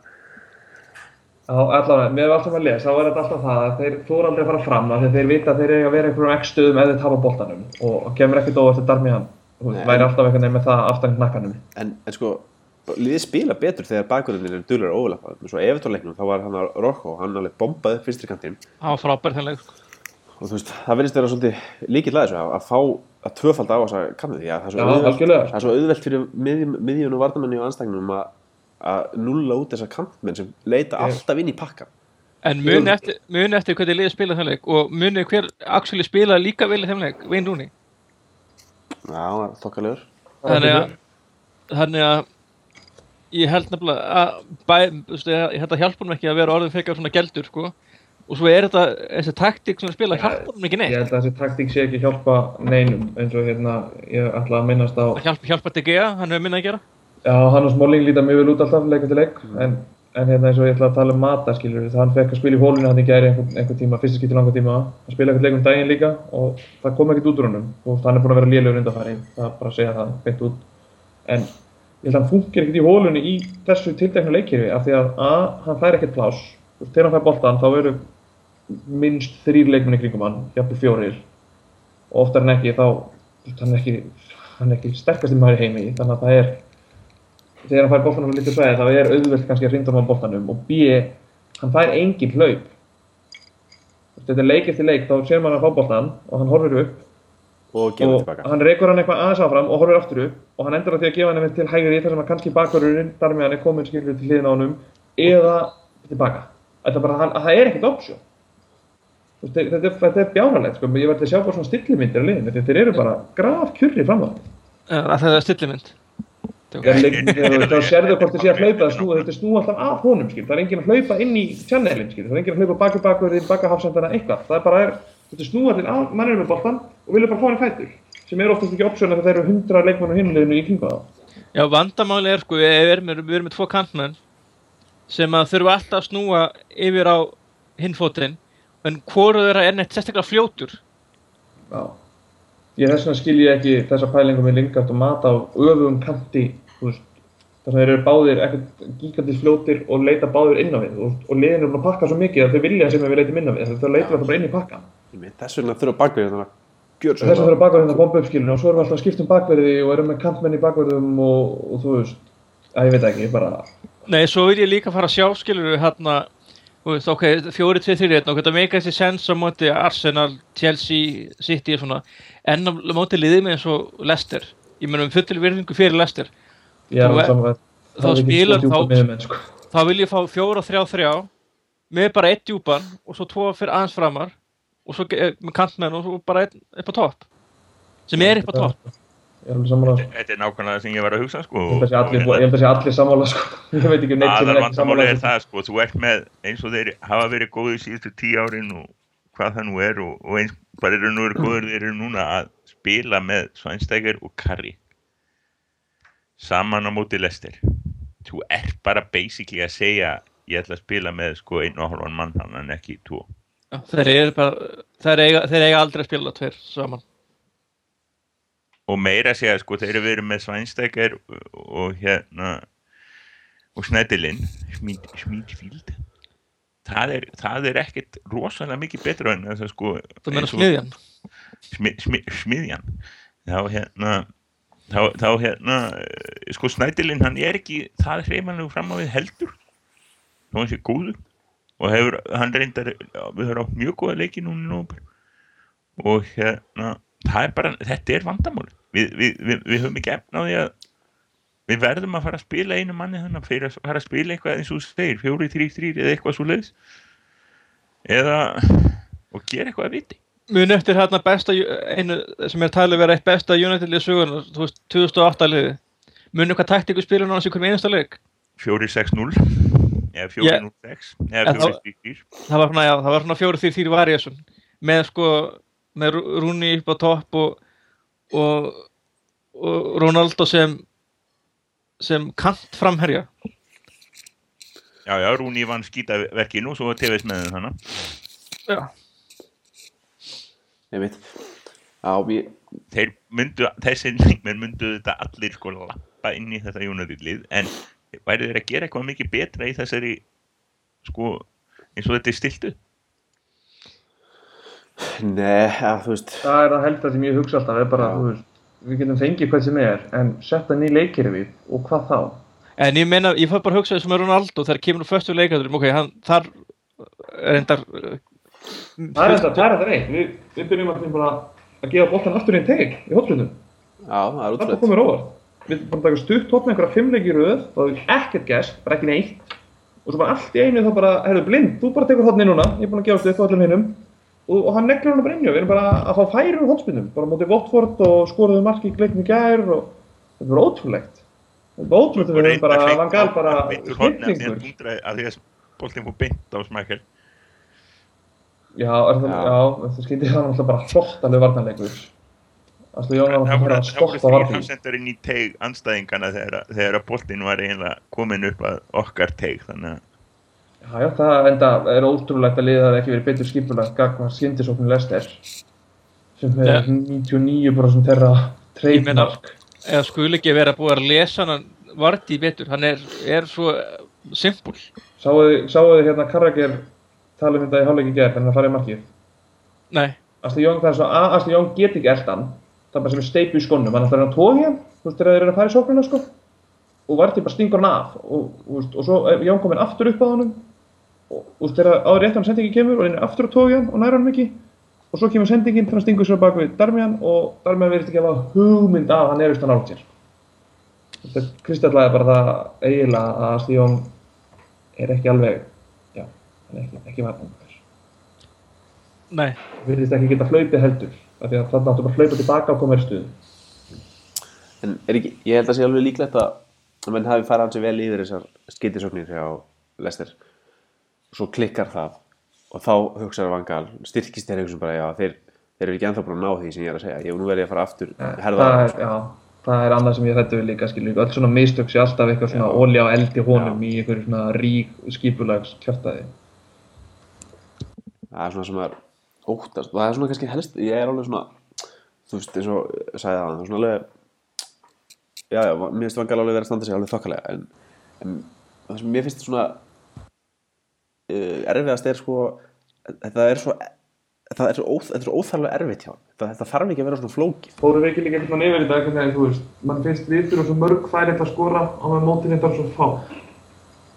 Já, allavega, með alltaf að lesa, þá er þetta alltaf það að þeir þóra aldrei að fara fram að þeir vita að þeir eiga að vera einhverjum x stöðum ef þeir tapa boltanum og kemur ekkert óvart að darmi hann og Nei. væri alltaf einhvern veginn með það aftan knakkanum en, en sko, liðið spila betur þegar bakgrunnin er dulur að overlappa. Eins og Evertónleiknum, þá var hann að Rocco hann alveg bombaði upp vinstri kantinn. Hann var frábær þennlega sko. og þú veist, það verðist vera svolítið líkill að þessu að, að fá að tvöfalda á þessa kannu því að það er svo, Já, auðvelt, algjörlega. það er svo auðvelt fyrir miðjum, miðjun og varnamenni og anstæknum að, að nulla út þessa kantmenn sem leita Ég- alltaf inn í pakkan en muni eftir, muni eftir hvernig liðið spila þennleik og muni hver actually spila líka vel er þokkalegur þannig að þannig að ég held nefnilega að bæ, veist, ég held að hjálpa hann ekki að vera orðin frekar svona geldur sko. Og svo er þetta, þessi taktík sem að spila hjálpa hann ekki Ég neitt held að þessi taktík sé ekki hjálpa neinum eins og hérna, ég ætla að minnast á að hjálpa, hjálpa til Gea, hann hefur minna að gera? Já, hann og Smalling líta mjög vel út alltaf leik eftir leik en, en hérna eins og ég ætla að tala um Mata skilur það hann fekk að spila í hólunni hann í gæri einhvern, einhvern tíma, fyrsta skipt í langa tíma. Hann spila ekkert leik um daginn líka og það kom ekkert út úr honum. Og hann er búin að vera lélegur undanfæri það er bara að segja það beint út. En ég held að hann funkar ekkert í hólunni í þessu tilteknu leikirfi af því að a, hann fær ekkert plás veist, þegar hann fær boltan þá eru minnst þrýr leikmenn í kringum hann jafnvel fjórir. Og oftar en ekki þá hann er ekki, hann ekki sterkasti maður í heimi þannig að það er þegar hann fær boltanum á litlu svæði þá er auðvelt kannski að hrinda hann á boltanum. Og B, hann fær engin hlaup. Þetta er leik eftir leik þá sér maður að fá boltan og hann horfir upp og gefa og tilbaka. hann reykur hann eitthvað aðeins áfram og horfir aftur upp og hann endur á því að gefa hann einmitt til hægri þar sem að kannski bakverðurinn Darmian er komin skilur til hliðina á honum eða tilbaka. Þetta er bara, hann, það er ekkert option. Þetta, þetta, þetta er bjánalegt sko. ég verði að sjá bara svona stillimyndir á liðinu. Þeir eru bara graf kjurri fram á að það er stillimynd þú sérðu hvort þið sé að hlaupa það snúa, þetta snú alltaf af honum skil. það er enginn að hlaupa inn í channelin skil. það er enginn að hlaupa baki bakverðin, baka hafsendana eitthvað. Það er bara, er, þetta snúa allir að mannir með boltan og vilja bara fá hann í fætur sem er oftast ekki option ef þeir eru hundra leikmann á hinliðinu í kringu það Já, vandamáli er sko, við erum, við erum með tvo kantmenn sem að þurfa alltaf að snúa yfir á hinfótinn en hvoru þeirra er neitt sérstaklega fljótur Já. Ég þess vegna skil ég ekki þessa pælingu með Lingard og Mata á öfugum kanti, þar sem þeir eru báðir ekkert gigantis fljótir og leita báðir inn á við og, og liðin eru að pakka svo mikið að þau vilja sem við leitum inn á við, þau leitum alltaf bara inn í pakkan. Ég þess vegna þurfa bakverðin þannig að gjör Þess vegna þurfa bakverðin að bomba upp skilinu og svo erum við alltaf að skipta um bakverði og erum með kantmenn í bakverðum og, og þú veist, að ég veit ekki, bara, Nei, svo vil ég líka fara að sjá, skilur við, hérna, veist, ok, fjóri, tvið, þrjir, og þetta meika þessi sens á móti Arsenal, Chelsea, City og svona, en á móti liðið með eins og Leicester. Ég meina um fullil virðingu fyrir Leicester. ég er er- saman að þá spilar þá- þá... Sko. Þá vil ég fá fjóra, þrjá, þrjá, með bara eitt djúpan og svo tvo fyrir aðeins framar og svo ge- með kantmenn og svo bara einn upp á topp. Sem er upp á topp. Ég er alveg sammála. Þetta er nákvæmlega það sem ég var að hugsa sko. Ég held að sé allir, ég held að sé allir sammála, sko. Ég veit ekki um neitt sem er ekki er það sko, þú ert með eins og þeir hafa verið góðið síðustu tíu árin og hvað það nú er og, og eins hvað eru nú eru góður þeir eru núna að spila með Svænstegger og Karri saman á móti lestir þú ert bara basically að segja ég ætla að spila með sko einn og halvan mann hann en ekki tvo þeir eru bara, þeir eiga, þeir eiga aldrei að spila tveir saman. og meira að segja sko þeir eru verið með Svænstekar og hérna og Snædilinn Smídfíld það er, það er ekkert rosalega mikið betra en þess að sko Þú meina smiðjan. smi, smi, smiðjan. Þá hérna þá, þá hérna sko Snædilinn hann er ekki það hreifanlegu fram á við heldur. Þó hann sé góður og hefur, hann reyndar við höfum átt mjög góða leiki núna nóvember. Og hérna er bara, þetta er vandamál við, við, við, við höfum ekki efna á því að við verðum að fara að spila einu manni þannig að fyrir að fara að spila eitthvað eins og þú segir, fjóri, þrý, þrý eða eitthvað svo leiðis eða og gera eitthvað að viti. Muni eftir hérna besta, einu sem er talið vera eitt besta United liðið sögunar, þú veist, 2008 liðið. Muni hvað taktíku spilur náttúrulega í hverjum einasta leik. 4-6-0 eða 4-0-6 eða En þá- 4-3-3 Það var svona, já, það var svona fjóri þýr þýr variation. Með sko, með Rú- Rúni upp á topp og, og, og Ronaldo sem, sem kant framherja. já já, Rúni vann skýtaverkinu og svo var TVS með þannig Já. einmitt Já, ég, þeir myndu, þessi myndu þetta allir sko lappa inn í þetta United-lið en væri þeir að gera eitthvað mikið betra í þessari sko eins og þetta er stiltu nei, ja, þú veist Það er það heldur sem ég hugsa alltaf, er bara, veist, við getum fengið hvað sem er, en setja ný leikir við og hvað þá? En ég meina, ég fór bara að hugsa þessum með Ronaldo þegar kemur úr föstu leikadurum, ok, hann þar er endar Það er þetta, það er þetta reynd, við, við byrjum að, bara að gefa boltan aftur í einn teg í hotlutum. Já, það er Það útrúlega komið róðar. Við bara taka stutt hotna einhverja fimmleiki í röð, það er ekkert gæst, bara ekki neitt. Og svo bara allt í einu þá bara, herru blind, þú bara tekur hotni núna, ég er búinn að gefa stutt á öllum hinnum. Og, og hann neglir hann bara inni og við erum bara að fá færi úr hotspinnum, bara mótið Votford og skoruðu marki í gleikni gær og þetta er ótrúlegt. Þetta er ótrúlegt að við erum bara, bara fór beint á smækkel Já, er það, Já. já, það skyndi það náttúrulega bara flottalegu varnarleikur. Þannig að Jón var það voru að það hafsendarinn í teig anstæðingana þegar, að- þegar að boltin var eiginlega komin upp að okkar teig þannig að Já, það enda er ótrúlegt að liða það ekki verið betur skipulagt gagna skyndisóknu Lester sem er Ja. 99% þeirra treytmark. eða skuli ekki vera búið að lesa hann Vardí betur, hann er, er svo simpul. Sáuðu þið hérna Karrager tala um þetta í hálfleiki gerð þannig að fara í markið. Nei, Asli Jón, það er svo að Asli Jón get ekki eldan það er bara sem steipu í skónum, hann ætlar að tóði hann þú veist þegar þeir eru að fara í sóknuna sko. Og Vardí bara stingur hann af. Og, og, veist, og svo er Jón kominn aftur upp á honum. Og þú veist þegar áður rétt hann sendingi kemur og hann er aftur að tóði hann og næra hann ekki. Og svo kemur sendingin til að stingur sér bak við Darmian og Darmian verðist ekki að hafa hugmynd af hann er vist hann átt sér þetta kristallaði bara það eiginlega að Jón er ekki alveg já, hann er ekki, ekki nei, virðist ekki geta hlaupið heldur af því að það áttu bara að hlaupa tilbaka og koma í stuðu En er ekki, ég held að sé alveg líklegt að menn hafi farið hansi vel yfir þessar skyttisóknir hjá Lester svo klikkar það og þá hugsaður vangal, styrkist þeir hugsun bara já, þeir, þeir eru ekki ennþá búin að ná því sem ég er að segja. Ég nú verði að fara aftur herða það er, já, það er annað sem ég hrættu við líka skilju, öll svona mistök sé alltaf eitthvað svona Já. olja á eldi honum í einhverju svona rík skipulags kjartaði það óttast. Og það er svona kannski helst, ég er alveg svona þú veist, eins og ég sagði það það er svona alveg já, já, mér finnst vangal alveg vera að standa sig alveg þokkalega en, en það sem mér finnst svona uh, erfiðast er sko þetta er svo það er svo, svo óþarlega erfitt hjá þetta, þetta þarf ekki að vera svona flókið. Fórum við ekki líka eitthvað yfir þetta þú veist, mann finnst við þurfum svo mörg færi þetta skora og með mótin þetta svo fá.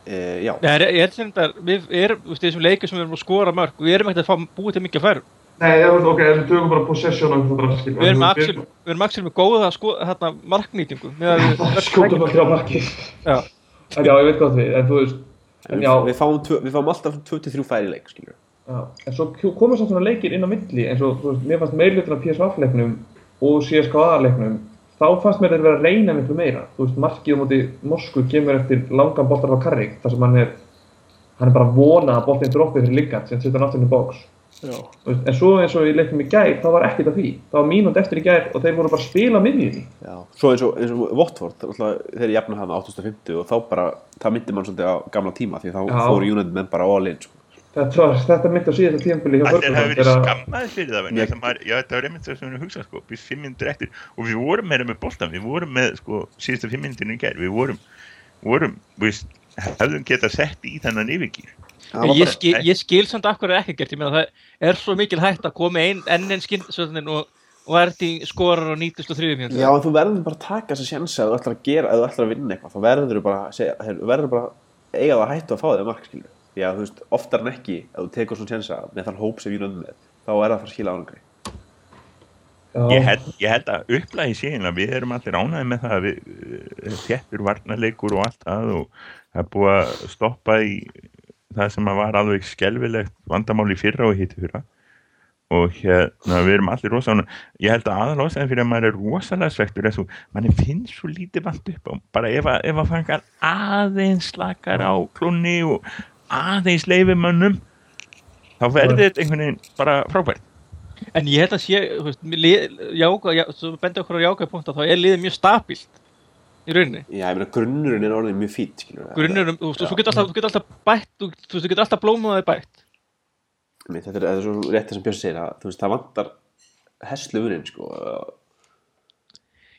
Uh, já, Nei, ég held sem þetta, við erum, þú veist, þessum leikir sem við erum að skora mörg, við erum ekkert að fá búið til mikið færum. Nei, ég veist, ok, við tökum bara possession og eitthvað drast, skilur. Við erum axil, við erum axil með góða sko, hérna, marknýtingu. með að við- Það skjóta bara þrjá markið. Já, en já, ég veit hvað við, en þú veist en já, við, fáum, við fáum alltaf 23 færi í leik skilur. já, en svo koma svo svona leikir inn á milli eins og, þú veist, mér fannst meirlutin af PSV leiknum og CSKA leiknum þá fannst mér þetta vera að reyna miklu meira þú veist, markið á móti Moskvu kemur eftir langan boltar á Karrik þar sem hann er hann er bara vona að boltinn droppi fyrir liggat sem setja hann aftur inn í bóks Já. Þú veist, En svo eins og í leiknum í gær, þá var ekkert af því. Það var mínúnd eftir í gær og þeir voru bara að spila miðjunni. Já, svo eins og, eins og Watford, alltaf, þeir jafna hann á 850 og þá bara, það myndi mann svolítið á gamla tíma því þá Já. fóru United menn bara all in, sko. Þetta, þetta myndi á síðasta tímabili hjá Allir hafa Ferguson. verið skammaði fyrir það að maður, já þetta var einmitt það sem við erum að hugsa sko, við fimm minnir eftir og við vorum meira með boltan, við vorum með sko síðustu fimm minnir í gær, við vorum vorum, við hefðum getað sett í þennan yfirgýr Það Ég skil, ég skil samt af hverju er ekki gert, ég meina það er svo mikil hægt að koma ein, enn en skyndsöðnin og, og erti skorar á 93 mínútur. Já, en þú verður bara að taka þessa sjensa að þú ætlar að gera, að þú ætlar að vinna eitthvað, þá verður þú bara að segja, verður bara að eiga það hættu að fá þig að mark, skilur. Því að þú veist, oftar en ekki, ef þú tekur svona sjensa með þann hóp sem United er með, þá er það að fara að skila ánangri. Já. ég held, ég held að upplægi síðan við erum allir ánæði með það að við uh, þettur varnarleikur og allt það og það er búið að stoppa í það sem að var alveg skelvilegt vandamál í fyrra og hitti fyrra og hérna við erum allir rosa ánægðir. ég held að aðal ástæðan fyrir að maður er rosalega svektur er svo, manni finnst svo lítið vant upp á, bara ef að, ef að fangar aðeins slakar á klunni og aðeins leifi mönnum þá verður þetta einhvern veginn bara frábært En ég held að sé, þú bendi okkur á jákvæð punkt að þá er liðið mjög stabilt í rauninni. Já, ég meina, grunnurinn er orðin mjög fít, skilur. Grunnurum, þú getur alltaf, þú getur alltaf bætt, þú þú veist, þú getur alltaf blómaði bætt. Mér, þetta er, þetta er svo rétt það sem Björn segir að, þú veist, það vantar hesslufurinn, sko.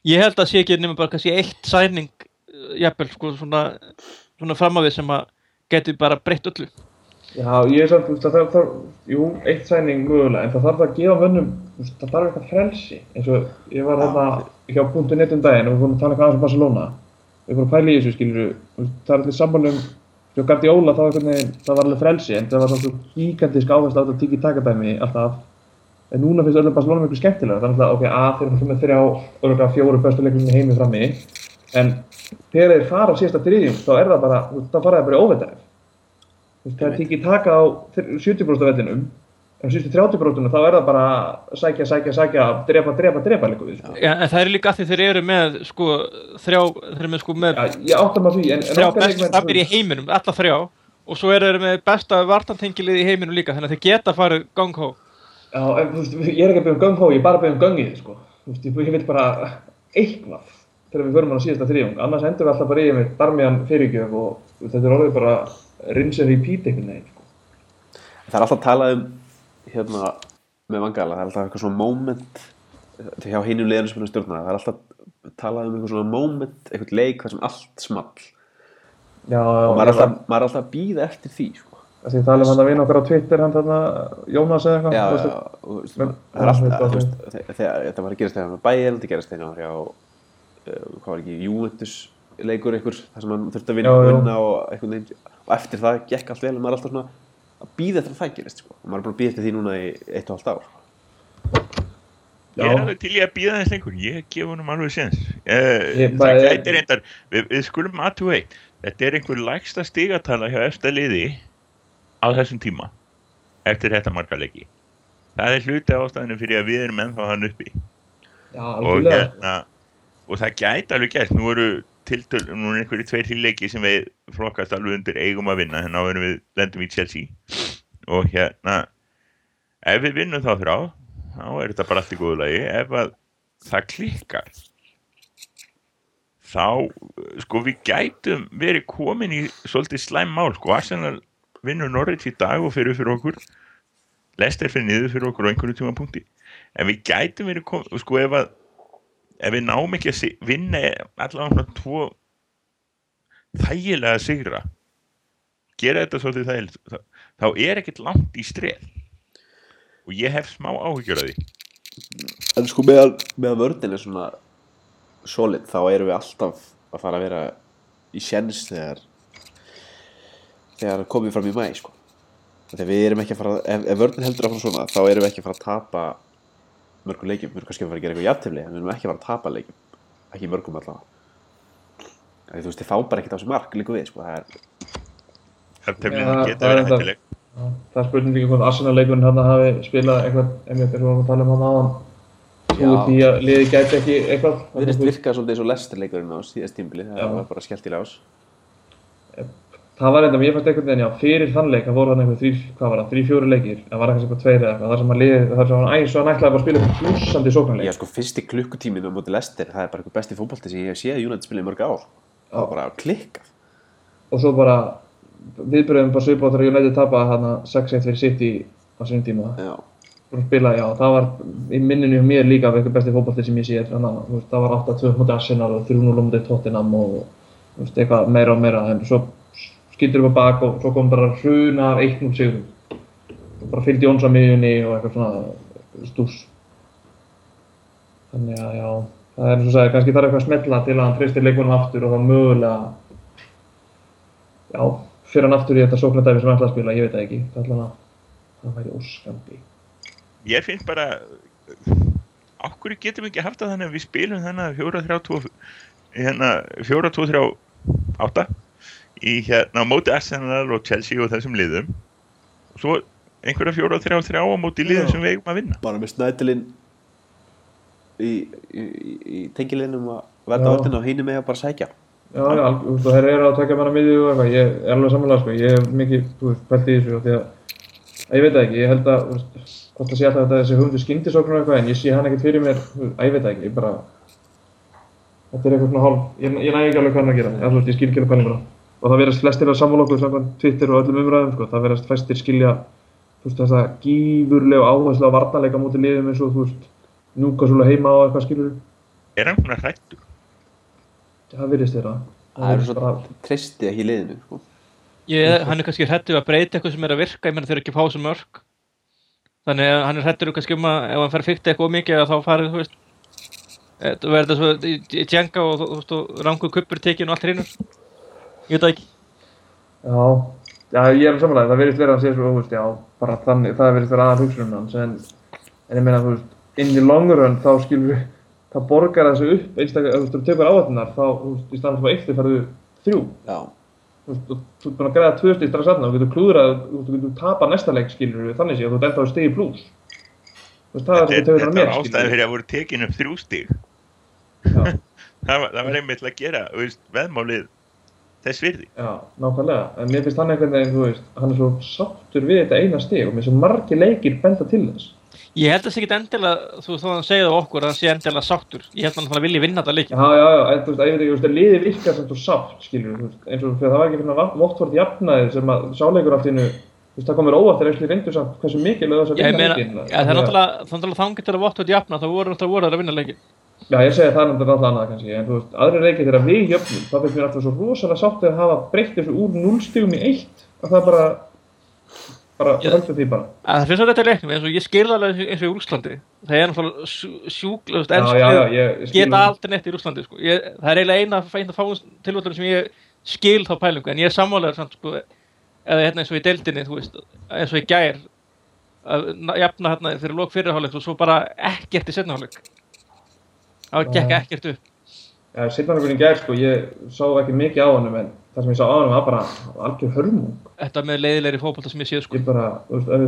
Ég held að sé ekki nema bara kannski eitt sæning, uh, jafnvel, sko, svona, svona framávið sem að geti bara breytt öllu. Já, ég er samt, það þarf, jú, eitt sæning mögulega, en það þarf að gefa veist, það þarf eitthvað frelsi, eins og ég var þarna hjá .net um daginn og við fórum að tala eitthvað aðeins um Barcelona, við fórum að pæla í þessu, skilur það er allir sambandum, hjá Guardiola, það var veginn, það var alveg frelsi, en það var svona svo gigantísk áherslu á þetta tiki takadæmi alltaf, en núna finnst öllum Barcelona miklu skemmtilega, þannig að, ok, að þeir eru með þrjá, örgulega fjóru bestu leiklunni heimi frammi, en þegar þeir fara á síðasta þriðjum, þá er það bara, þá fara þeir bara í veist, Það er ekki taka á 70% af vellinum en síðustu 30% þá er það bara sækja, sækja, sækja, drepa, drepa, drepa líka við, sko. Já, en það er líka að því þeir eru með, sko, þrjá, þeir eru með, sko, með Já, ég áttam að því, en, þrjá leikmenn- stafir í heiminum, alla þrjá, og svo eru þeir með besta vartantengilið í heiminum líka, þannig að þeir geta farið gang-hó. Já, en þú veist, ég er ekki að byggja um göng hó, ég er bara að byggja um göngið, sko. Þú veist, ég vil bara eitthvað þegar við förum á síðasta þriðjung, annars endur við alltaf bara í með darmiðan fyrirgjöf og þetta er orðið bara rinse and repeat einhvern veginn, sko. Það er alltaf talað um, hérna, með vangala, það er alltaf eitthvað svona moment, hjá hinum liðanum sem er að stjórna, það er alltaf talað um eitthvað svona moment, eitthvað leik þar sem allt small. Já, Og maður er alltaf, maður er alltaf að býða eftir því, sko. Því tala um hann að vinna okkar á Twitter, hann þarna, Jónas eða eitthvað. Já, já, það er alltaf, þegar þetta var að gerast þegar með Bayern, þetta gerast þegar hjá, uh, hvað var ekki, Juventus leikur ykkur, þar sem hann þurfti að vinna, Já, já. vinna og veginn, og eftir það gekk allt vel, en maður er alltaf svona að býða eftir að það gerist, sko, og maður er bara að býða eftir því núna í eitt og halvt ár. Já. Ég er alveg til í að býða þess lengur, ég gef honum alveg séns. Uh, Ég reyndar, við, við skulum aðtú eitt, þetta er einhver lægsta stigatala hjá eftir liði á þessum tíma, eftir þetta marga leiki. Það er hluti ástæðinu fyrir að við erum ennþá hann uppi. Já, Og, hérna, og það gæti alveg gert, nú eru tiltöl, nú er einhverju tveir til leiki sem við flokkast alveg undir eigum að vinna, hérna áður en við lendum í Chelsea. Og hérna, ef við vinnum þá þrá, þá er þetta bara allt í góðu lagi. Ef að það klikkar, þá, sko, við gætum verið komin í svolítið slæm mál, sko, Arsenal vinnur Norwich í dag og fyrir fyrir okkur, Leicester fyrir niður fyrir okkur á einhverju tíma punkti. En við gætum verið komin, sko, ef að, ef við náum ekki að vinna allavega tvo þægilega sigra, gera þetta svolítið þægilegt, þá, er ekkert langt í streð og ég hef smá áhyggjur af því En sko, meðan, meðan vördin er svona solid, þá erum við alltaf að fara að vera í sjens þegar þegar komum við fram í mæ, sko. Þegar við erum ekki að fara, ef, ef vördin heldur að fara svona, þá erum við ekki að fara að tapa mörgum leikjum, við erum kannski að fara að gera eitthvað jafntefli, en við erum ekki að fara að tapa leikjum, ekki mörgum allavega. Því, þú veist, þið fá bara ekkert á þessu mark líka við, sko, það er, geta það er verið þetta. hættileg Já, Það er spurning líka hvort Arsenal leikurinn hann hafi spilað eitthvað, og við varum að tala um hann Já. úr því að liði gæti ekki eitthvað. við erum virkað svolítið eins og lestir leikurinn á síðast tímbili, það var bara skellt í lás. Það var eitthvað, ég fannst einhvern veginn, já, fyrir þann leik, það voru þannig eitthvað þrý, hvað var það, þrý, fjóri leikir, það var kannski bara tveir eða eitthvað, þar sem hann liði, þar sem hann æs og hann ætlaði bara að spila eitthvað blúsandi sóknarleik. Já, sko, fyrsti klukkutíminu á móti Lester, það er bara eitthvað besti fótbolti sem ég hef séð United spila í mörg ár. Það var bara klikkað. Og svo bara, viðbröðum bara svipað þegar United tapaði hana 6-1 fyrir City á sinni tíma. Já. Að spila, já, það var í minninu mér líka af eitthvað besti fótbolti sem ég sé, þannig að þú veist, það var 8-2 mútið skildur upp á bak og svo kom bara hruna af 1-0 sigurum. Og bara fylgdi Jóns á miðjunni og eitthvað svona stús. Þannig að já, það er eins og sagði, kannski þarf eitthvað að smetla til að hann treystir leikunum aftur og þá mögulega, já, fyrir hann aftur í þetta sóknardæfi sem hann ætlaði að spila, ég veit það ekki, það ætlaði að það væri óskandi. Ég finnst bara okkur getum við ekki haft það þannig að við spilum þannig að 4-3-2 hérna 4-2-3-8 í hérna á móti Arsenal og Chelsea og þessum liðum. Og svo einhverja 4-3-3 á móti liðum Já. sem við eigum að vinna. Bara með snædilinn í, í, í, í tengilinum að verða orðin á hínum með að bara sækja. Já, já, þú og eru að taka manna miðju og eitthvað, ég er alveg samanlega, sko, ég hef mikið, þú veist, pælt í þessu og því að, að ég veit það ekki, ég held að, þú veist, hvort það sé alltaf þetta þessi hundur skyndisóknur og eitthvað, en ég sé hann ekkert fyrir mér, þú veist, að ég veit það ekki, ég bara, þetta er eitthvað svona hálf, ég, ég næ ekki alveg hvað hann er að gera, veist, ég skil ekki alveg pælinguna. Og það verðast flestir að sammála okkur samkvæmt Twitter og öllum umræðum, sko, það verðast flestir skilja, veist, þessa gífurlegu áherslu á varnarleika mútið liðum eins og, þú veist, Newcastle heima og eitthvað skilur, Er hann svona hrættur? það virðist þeirra. Það er svo treysti ekki liðinu, sko. Ég, hann er kannski hrættur að breyta eitthvað sem er að virka, ég meina þeir eru ekki að fá þessu mörg. Þannig að hann er hrættur kannski um að ef hann fær fyrta eitthvað mikið að þá farið, þú veist, eh, þú verður það svo í- Djenga og, þú veist, og rangu kuppur tekin og allt hreinu. Ég veit það ekki. Já, já, ég er samanlega, það verðist vera að sé svo, þú veist, já, bara þannig, það verðist vera aðal hugsunum hans, en, en ég meina, þú veist, inn í long run, þá skilur við, það borgar þessu upp, einstaklega, þú veist, þú tekur áhættunar, þá, þú veist, í staðan fyrir eitt, þið farðu þrjú, Já. þú veist, þú ert búin að græða tvö stíð strax aðna, þú getur klúðrað, þú veist, þú getur tapað næsta leik, skilur við, þannig sé, þú ert enda á stigi pluss. Veist, það er var einmitt að gera veðmálið þess virði já, nákvæmlega, en mér finnst hann einhvern veginn, þú veist, hann er svo sáttur við þetta eina stig og mér svo margi leikir benda til þess. Ég held að það sé ekki endilega, þú veist, að hann segja það á okkur að hann sé endilega sáttur. Ég held að hann vilji vinna þetta leikja. Já, já, já, en þú veist, að ég veit ekki, þú veist, að liðið virkar sem þú sátt, skilur, þú veist, eins og það var ekki fyrir að Votvort jafnaði sem að sáleikur hennu, þú veist, það kom mér óvart þegar ekki reyndu samt hversu mikilvæg þess að Ég vinna meina, leikinn. ja, það er náttúrulega, það er náttúrulega þangið til að vottu að jafna, þá voru þeir að vinna leikin. Já, ég segi það er náttúrulega annað kannski, en þú veist, aðri leikir þegar við jöfnum, það finnst mér alltaf svo rosalega sáttið að hafa breytt þessu úr 0 stigum í 1, að það bara, bara, Já. höldum því bara. Það finnst þetta í leiknum, eins og ég skilði alveg eins og í Úlslandi. Það er náttúrulega sjú- sjúklegust, Já, já, já, ég skil geta aldrei neitt í Úlslandi, sko. Ég, það er eiginlega eina, eina fáum tilvöldur sem ég skil þá pælingu, en ég er sammálega samt, sko, eða hérna eins og í deildinni, þú veist, eins og í gær, að na- jafna hérna fyrir lók fyrirháleik og svo bara ekkert í setnaháleik. Það gekk ekkert upp. Já, sittanleikurinn í gær, sko, ég sá ekki mikið á honum, en það sem ég sá á honum var bara algjör hörmung. Þetta með leiðilegri fótbolta sem ég séð, sko. ég bara,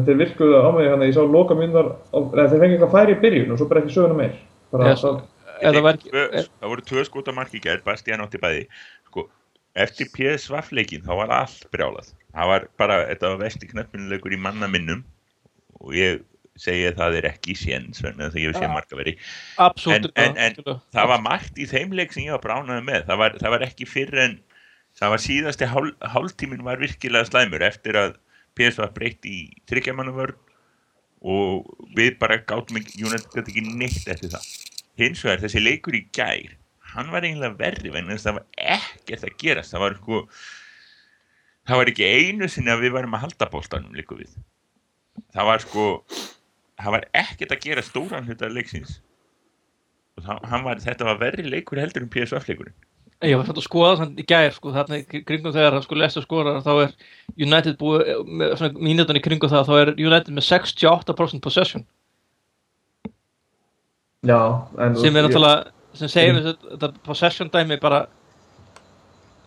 þeir virkuðu á mig þannig að ég sá loka myndar, eða þeir fengið eitthvað færi í byrjun og svo bara ekki söguna meir bara, Eða það, það var Tvö- það voru tvö skota marki í gær Bastian átti bæði sko, eftir PSV leikin þá var allt brjálað það var bara, þetta var vesti knöppinuleikur í manna minnum og ég segi að það er ekki séns þess að ég hef séð marga veri absolutt, En- en- en- það var margt í þeim leik sem ég var bránaði með. Það var, það var ekki fyrir en það var síðasti hál, hálftímin var virkilega slæmur eftir að PSV breytt í tryggjamanum vörn og við bara gátum ekki, United gæti ekki neitt eftir það. Hins vegar þessi leikur í gær hann var eiginlega verri að það var ekkert að gerast. Það var sko það var ekki einu sinni að við varum að halda bóltanum líku við. Það var sko það var ekkert að gera stóran hluta leiksins. Og það, hann var, þetta var verri leikur heldur en PSV leikurinn. Ég var svona að skoða þannig í gær sko, þarna í kringum þegar það sko lesa skora þá er United búið með svona mínutan í kringum það þá er United með 68% possession. Já, en sem er náttúrulega sem segir við þetta possession dæmi bara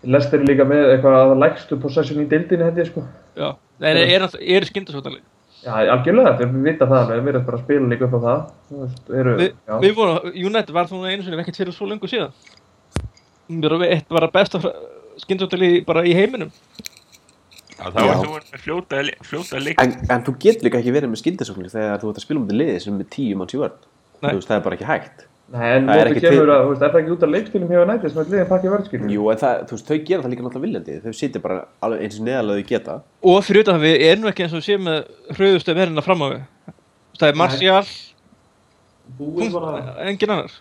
Lester er líka með eitthvað að lægstu possession í dildinni held ég sko. Já, það er, er, er, er skindasvöldanleik já, algjörlega, þeir vita það alveg, við erum bara að spila líka upp á það þú veist, eru, Vi, við vorum, United var þú einu sinni ekkert fyrir svo lengur síðan Bara við- eitt var að besta skindasvöldali bara í heiminum Já, þá er þú að fljóta, fljóta leik En, en þú getur líka ekki verið með skindasóknir þegar þú ert að spila um þetta liði sem er með tíu manns í vörn. Nei. Þú veist, það er bara ekki hægt. Nei, en Það er móti ekki kemur til- að, þú veist, er það ekki út af leikspilum hjá nættið sem að liðin pakki vörðskilur? Jú, en það, þú veist, þau gera það líka náttúrulega viljandi. Þau sitja bara alveg eins og neðalega þau geta. Og fyrir utan það við erum ekki eins og séum með hröðustu verðina fram á við. Það er bara, engin annar.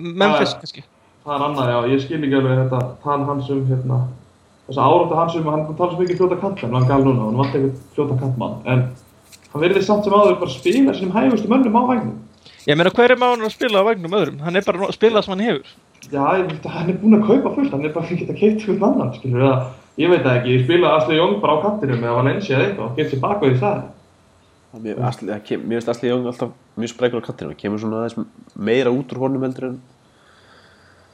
Memphis kannski. það er annað, já, ég skil ekki alveg þetta tal hans um, hérna, þessa áráttu hans um, hann talar svo mikið fljóta kantmenn, hann hann hann á. Ég meina hver er maður að spila á vagnum öðrum? Hann er bara að spila það sem hann hefur. Já, ég veit að hann er búinn að kaupa fullt, hann er bara fyrir að geta keitt annan, skilur við að, ég veit það ekki, ég spila Asli Jóng bara á kantinum eða Valencia eða eitthvað og getur sér baka í staðinn. Það Mér, það finnst Asli Jóng alltaf mjög sprækur á kattinu. Það kemur svona aðeins meira út úr honum heldur en...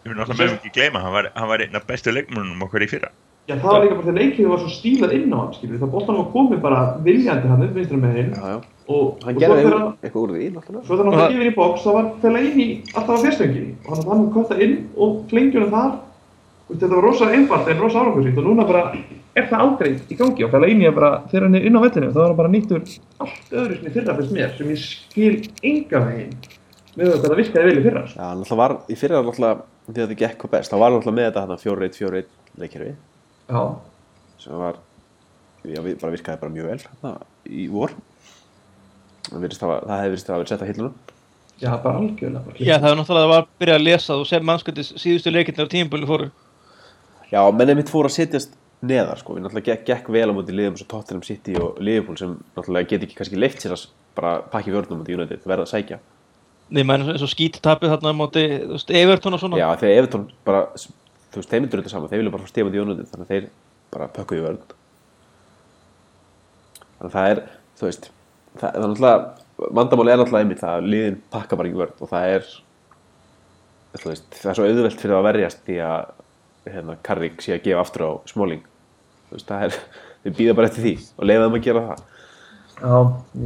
Við erum náttúrulega með ekki gleyma, hann var, hann var einn af bestu leikmennunum okkar í fyrra. Já, það var líka bara þegar leikinu var svo stílað inn á hann, skilur það boltanum var komið bara viljandi hann upp vinstra með hinn. Og, Hann og svo gerði þegar hann, eitthvað úr því, náttúrulega. svo þegar hann var gefið í box, það var fela inn í alltaf á fyrstvenginni og hann hann kvötta inn og flengjunum þar, veist, þetta var rosa einfalt en rosa árangursvíkt og núna bara er það aldrei í gangi. Og fela inn í að bara, þegar hann er inn á vellinu, þá er hann bara nýttur allt öðru sem í fyrra fyrst mér, sem ég skil enga veginn með þetta það virkaði vel í fyrra. Já, hann alltaf var, í fyrra náttúrulega, því að þetta gekk hvað best, þá var hann alltaf með þetta hann Það, það hefði að verið sett á hillunum. já, bara algjörlega bara Já, það er náttúrulega að var að byrja að lesa og sem mannskvættis síðustu leikirnir á tímabölu fóru. Já, mennið mitt fór að setjast neðar, sko, við náttúrulega gekk, gekk vel á móti liðum svo Tottenham City og Liverpool sem náttúrulega get ekki kannski leift sér að bara pakki vörnum á United, verða að sækja. Nei, maður eins og skít tapið þarna á móti, þú veist, Everton og svona. Já, þegar Everton bara, þú veist, þeim myndur þetta saman, þeir vilja bara fá stífandi United, þannig að þeir bara pökkuðu í vörn. Þannig að það er, þú veist, það, er náttúrulega, vandamáli er náttúrulega einmitt það að liðin pakka bara ekki vörn og það er, veist, það er svo auðvelt fyrir að verjast því að, hérna, Carrick sé að gefa aftur á Smalling. Þú veist, það er, við býða bara eftir því og leiða þeim að gera það. Já,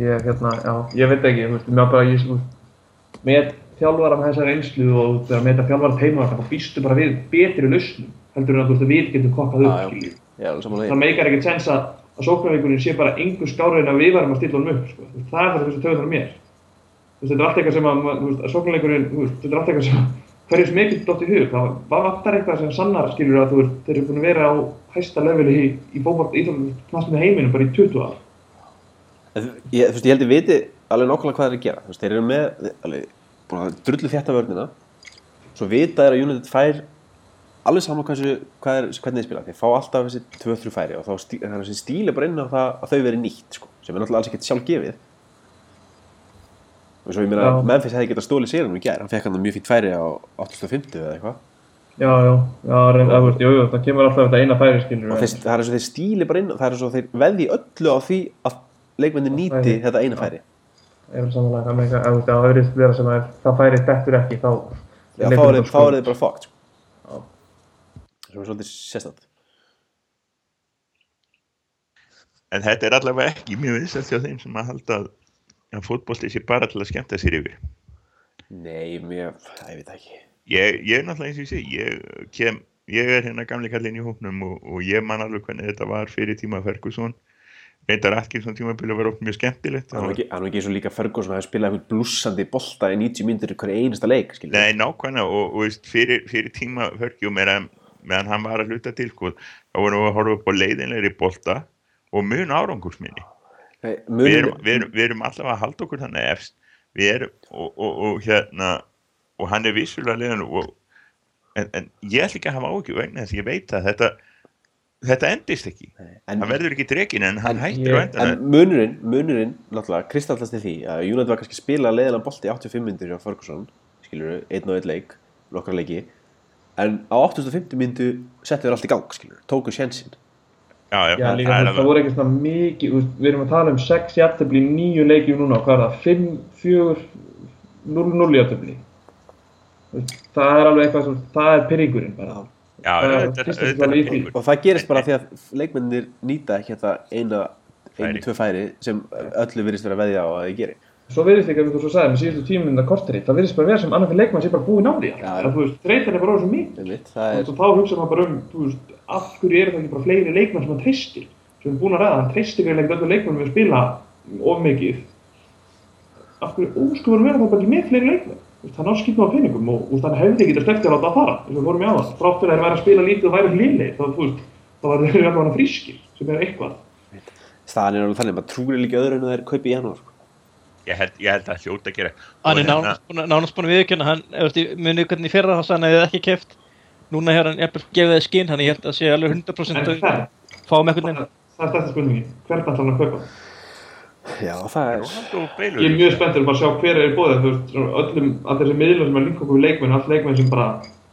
ég, hérna, já, ég veit ekki, mér bara, ég, veist, með þjálfara með þessa reynslu og þegar með þetta þjálfara teima þá býstu bara við betri lausnum heldur en að þú veist að við getum kokkað upp. Það meikar ekkert sens að, að sóknarleikurinn sé bara engu skárið en að við varum að stilla honum upp, sko. Það er það sem töður þar mér. Þetta er allt eitthvað sem að, að sóknarleikurinn, þetta er allt eitthvað sem hverju sem ekki dótt í hug. Það vantar eitthvað sem sannar, skiljur, að þú veist, þeir eru búin að vera á hæsta leveli í, í fókvart íþjóðum heiminum bara í 20 ár. Ég, veist, ég held ég viti alveg nákvæmlega hvað þeir eru að gera. Veist, þeir eru með alveg, að drullu þétta vörnina. Svo vita þeir að United fær alveg saman hversu, hvað er, hvernig þeir spila. Þeir fá alltaf þessi 2-3 færi og stí, það er þessi stíli bara inn á það að þau veri nýtt, sko, sem er náttúrulega alls ekkert sjálf gefið. Og svo ég meina. Memphis hefði getað stólið sérum í gær. Hann fekk hann mjög fínt færi á 850 eða eitthvað. Já, já, já, reyn, að, veist, jú, jú, það kemur alltaf þetta eina færi, skilur Og þeir, það er eins og þeir stíli bara inn og það er eins og þeir veði öllu á því að leikmenni nýti þetta eina færi. Er samanlega, það það verðist vera sem að ef það færi dettur ekki, þá er er þið bara sko. Já. Sem er svolítið sérstætt En þetta er allavega ekki mjög viðsett hjá þeim sem að halda að, að fótbolti sé bara til að skemmta sér yfir. Nei, mér, það ég veit ekki Ég, ég er náttúrulega eins og ég sé, ég, kem, ég er hérna gamli kallinn í hóknum og, og ég man alveg hvernig þetta var fyrir tíma Ferguson. Reyndar Atkinson tímabili var oft mjög skemmtilegt. Það er nú ekki, er ekki eins og líka Ferguson að hafa spilað einhvern blússandi bolta í 90 myndir í hverju einasta leik skilur. Nei, nákvæmlega og, og fyrir, fyrir tíma Fergjum meðan, meðan hann var að hluta til sko, þá vorum við að horfa upp á leiðinlegri bolta og mun árangursminni. Nei, Við munurinn- erum, við, erum, við erum alltaf að halda okkur þannig efst. Við erum, og, og, og hérna, og hann er vissulega leiðin og, en, en ég ætla ekki að hafa áhyggjur vegna þess að ég veit að þetta, þetta endist ekki. en, Hann verður ekki drekin en hann En- hættir ég- endan. en munurinn, munurinn náttúrulega kristallast til því að United var kannski að spila leiðilega bolti í 85 myndir hjá Ferguson skilur, einn og einn leik nokkra leiki en á 850 myndu settu þér allt í gang skilur, tóku sjensinn Já, já, Já, það líka, það, það voru ekki svona mikið, við erum að tala um 6 jafntöfli í 9 leikjum núna, hvað er það, 5, 4, 0, 0 jafntöfli. Það er alveg eitthvað sem, það er pyrringurinn bara. Já, það er er og það gerist bara því að leikmennir nýta ekki þetta eina einu, tvö færi sem öllu virðist vera að veðja á að þið geri Svo líka, eins og þú sagði, með síðustu tímum þetta korteri, það virðist bara vera sem annar fyrir leikmann sé bara búinn á því. Já, Það, þú veist, þreytan er bara orðið svo mikið. Það er, Og þá hugsa maður bara um, þú veist, af hverju eru það ekki bara fleiri leikmenn sem hann treystir? sem við erum búin að ræða, hann treystir ekki öllu leikmennum við að spila of mikið. Af hverju óskuður vera þá bara ekki með fleiri leikmenn? Þú veist, hann á peningum og veist, hann hefði ekki þetta sleppti að láta að og við í að að og er er þannig, en það er kaupi í janúar sko. Ég held, ég held að hljóta að gera Hann er hérna- nánast búin að viðkjöna, hann, þú munið hvernig fyrra þá hann að þið ekki keft. Núna hefur hann jafnvel gefið þið skinn, hann ég held að sé alveg 100% en að hvern, fáum eitthvað inn. það er stærsta spurningin hvern ætlar hann að kaupa já, það er ég er mjög spenntur bara að sjá hver er í þú svona öllum, allir þessi miðlum sem er líka okkur við leikmenn allt leikmenn sem bara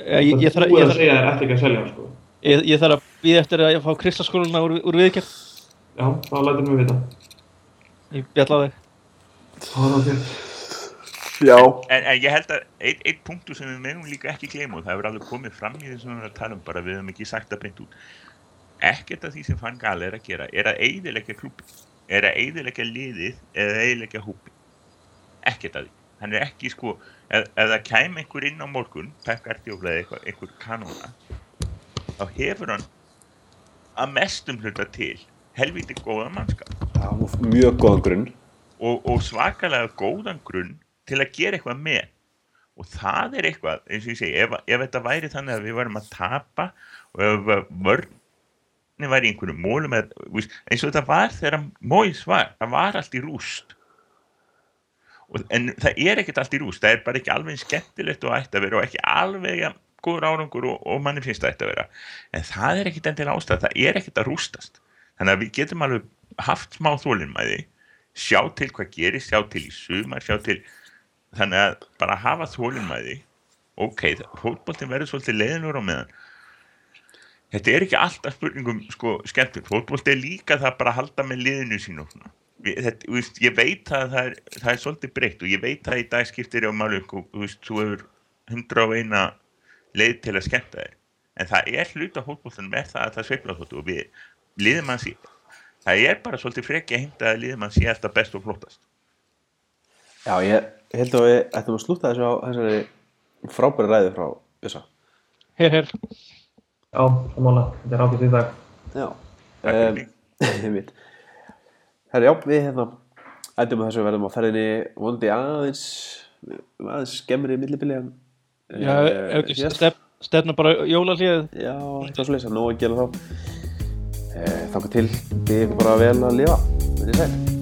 Ég, ég, ég, þarf, búið ég, að þarf, segja þér eftir ekki að selja hann, sko. ég, ég þarf að býða eftir að fá kristaskóluna úr, úr viðkjönd. já, þá lætur mig vita Ég bjalla á þig. það er ok já, En, en ég held að einn ein punktu sem við megum líka ekki gleyma og það hefur alveg komið fram í þessum við erum að tala um bara við höfum ekki sagt að beint út. Ekkert af því sem Fann Gal er að gera er að eiðilegja klubbi er að eiðilegja liðið eða eiðilegja hópi ekkert af því. Hann er ekki sko ef, ef það kæm einhver inn á morgun Pep Guardiola eða eitthvað, einhver kanóna þá hefur hann að mestum hluta til helviti góða mannskap. Já, mjög góðan grunn og, og svakalega góðan grunn til að gera eitthvað með. Og það er eitthvað, eins og ég segi ef, ef þetta væri þannig að við varum að tapa og ef vörni væri í einhverju mólum eð, eins og þetta var þegar Móis var það var allt í rúst. Og, en það er ekkert allt í rúst það er bara ekki alveg skemmtilegt og ætti að vera og ekki alveg jafn góður árangur og, og manni finnst það ætti að vera. En það er ekkert endilega ástæð, það er ekkert að rústast. Þannig að við getum alveg haft smá þólinmæði sjá til hvað gerist, sjá til í sumar sjá til, þannig að bara hafa þólinmæði ok, fótboltin verður svolítið leiðinur á meðan. Þetta er ekki alltaf spurningum sko skemmtur, fótbolt er líka það bara að halda með liðinu sín og svona Við- þetta, þú veist, ég veit að það er, það er svolítið breytt og ég veit að í dag skiptir ég á málu og þú veist, þú hefur 101 leið til að skemmta þér. En það er hluta fótboltan með það að það sveifla þóttu og við liðum hans í það er bara svolítið freki að hinta að liðum hans sé alltaf best og flottast já, ég held að við ættum að slúta þessu á þessari frábæri ræði frá Jössa Her, her. Já, samanlega, þetta er ágætt í dag. já, Em, mig. einmitt herri, já, við hérna ættum að þessu verðum á ferðinni vondi aðeins aðeins skemmri millibili Já, eh, stefna bara jólalíðið. Já, eitthvað svo leysa, nóg að gera þá. E, Þanga til, þið ykkur bara vel að lifa, verðið sæl.